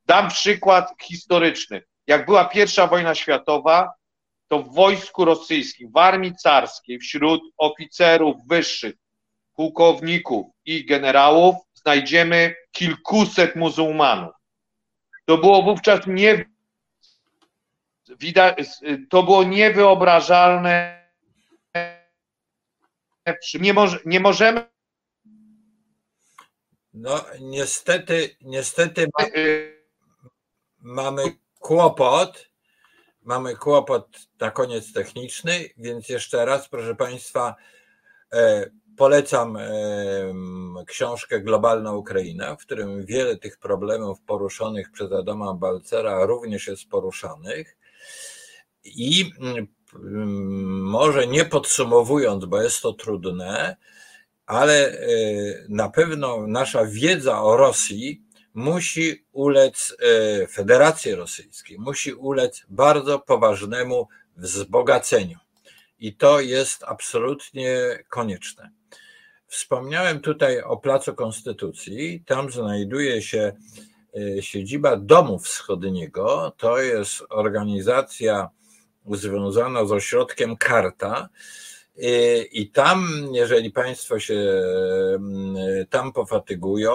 Dam przykład historyczny. Jak była pierwsza wojna światowa, to w wojsku rosyjskim, w armii carskiej, wśród oficerów wyższych, pułkowników i generałów znajdziemy kilkuset muzułmanów. To było wówczas nie to było niewyobrażalne. Nie, nie możemy. No, niestety, niestety mamy kłopot. Mamy kłopot na koniec techniczny, więc jeszcze raz, proszę Państwa, e, polecam e, książkę Globalna Ukraina, w którym wiele tych problemów poruszonych przez Adama Balcera również jest poruszanych. I może nie podsumowując, bo jest to trudne, ale e, na pewno nasza wiedza o Rosji musi ulec e, Federacji Rosyjskiej, musi ulec bardzo poważnemu wzbogaceniu. I to jest absolutnie konieczne. Wspomniałem tutaj o Placu Konstytucji. Tam znajduje się e, siedziba Domu Wschodniego. To jest organizacja związana z ośrodkiem Karta. I tam, jeżeli Państwo się mm, tam pofatygują,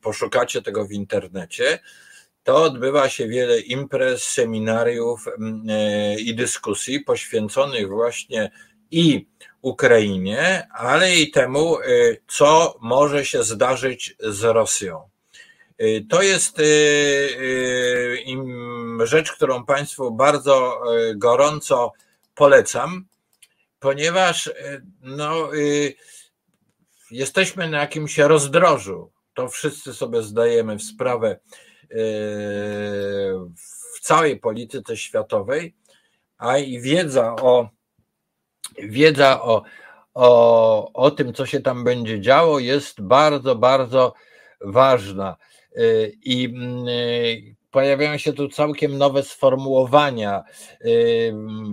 poszukacie tego w internecie, to odbywa się wiele imprez, seminariów mm, e, i dyskusji poświęconych właśnie i Ukrainie, ale i temu, e, co może się zdarzyć z Rosją. E, to jest rzecz, którą Państwu bardzo gorąco polecam ponieważ e, no, y, jesteśmy na jakimś rozdrożu. To wszyscy sobie zdajemy w sprawę e, w całej polityce światowej, a i wiedza o wiedza o, o, o tym, co się tam będzie działo, jest bardzo, bardzo ważna. I pojawiają się tu całkiem nowe sformułowania.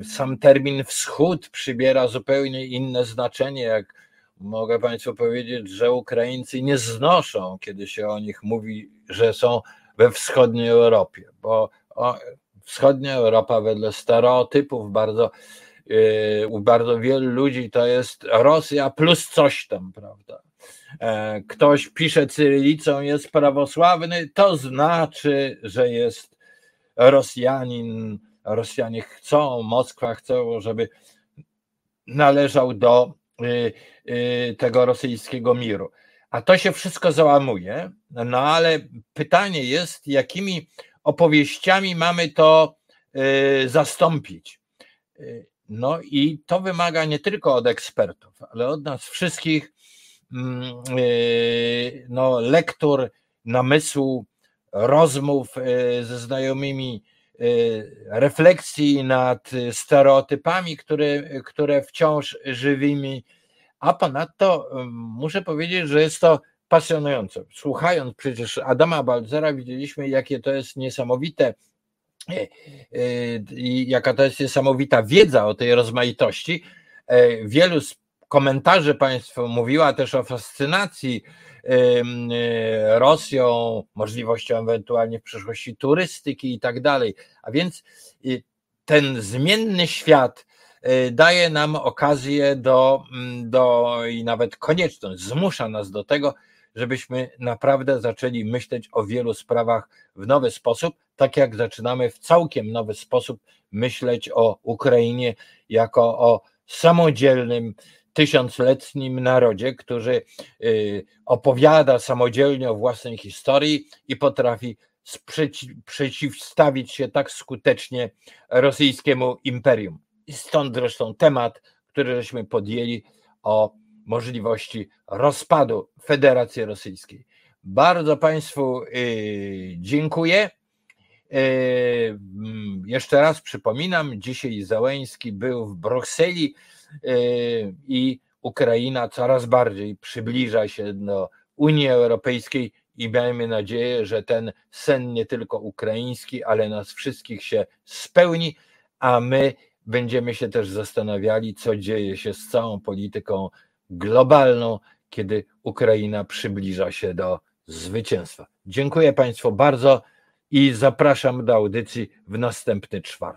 Sam termin wschód przybiera zupełnie inne znaczenie, jak mogę Państwu powiedzieć, że Ukraińcy nie znoszą, kiedy się o nich mówi, że są we wschodniej Europie, bo wschodnia Europa wedle stereotypów bardzo yy, u bardzo wielu ludzi to jest Rosja plus coś tam, prawda? E, ktoś pisze cyrylicą, jest prawosławny, to znaczy, że jest Rosjanin. Rosjanie chcą, Moskwa chce, żeby należał do y, y, tego rosyjskiego miru. A to się wszystko załamuje, no ale pytanie jest, jakimi opowieściami mamy to y, zastąpić. No i to wymaga nie tylko od ekspertów, ale od nas wszystkich no, lektur, namysłu, rozmów y, ze znajomymi, y, refleksji nad stereotypami, które, które wciąż żywimy, a ponadto muszę powiedzieć, że jest to pasjonujące. Słuchając przecież Adama Balzera, widzieliśmy, jakie to jest niesamowite i jaka to jest niesamowita wiedza o tej rozmaitości. Wielu z komentarzy Państwo mówiła też o fascynacji e, Rosją, możliwością ewentualnie w przyszłości turystyki i tak dalej. A więc ten zmienny świat e, daje nam okazję do, do i nawet konieczność, zmusza nas do tego, żebyśmy naprawdę zaczęli myśleć o wielu sprawach w nowy sposób, tak jak zaczynamy w całkiem nowy sposób myśleć o Ukrainie jako o samodzielnym tysiącletnim narodzie, który y, opowiada samodzielnie o własnej historii i potrafi przeciwstawić się tak skutecznie rosyjskiemu imperium. Stąd zresztą temat, który żeśmy podjęli o możliwości rozpadu Federacji Rosyjskiej. Bardzo Państwu y, dziękuję. Y, jeszcze raz przypominam, dzisiaj Załęski był w Brukseli i Ukraina coraz bardziej przybliża się do Unii Europejskiej i miejmy nadzieję, że ten sen nie tylko ukraiński, ale nas wszystkich się spełni, a my będziemy się też zastanawiali, co dzieje się z całą polityką globalną, kiedy Ukraina przybliża się do zwycięstwa. Dziękuję Państwu bardzo i zapraszam do audycji w następny czwartek.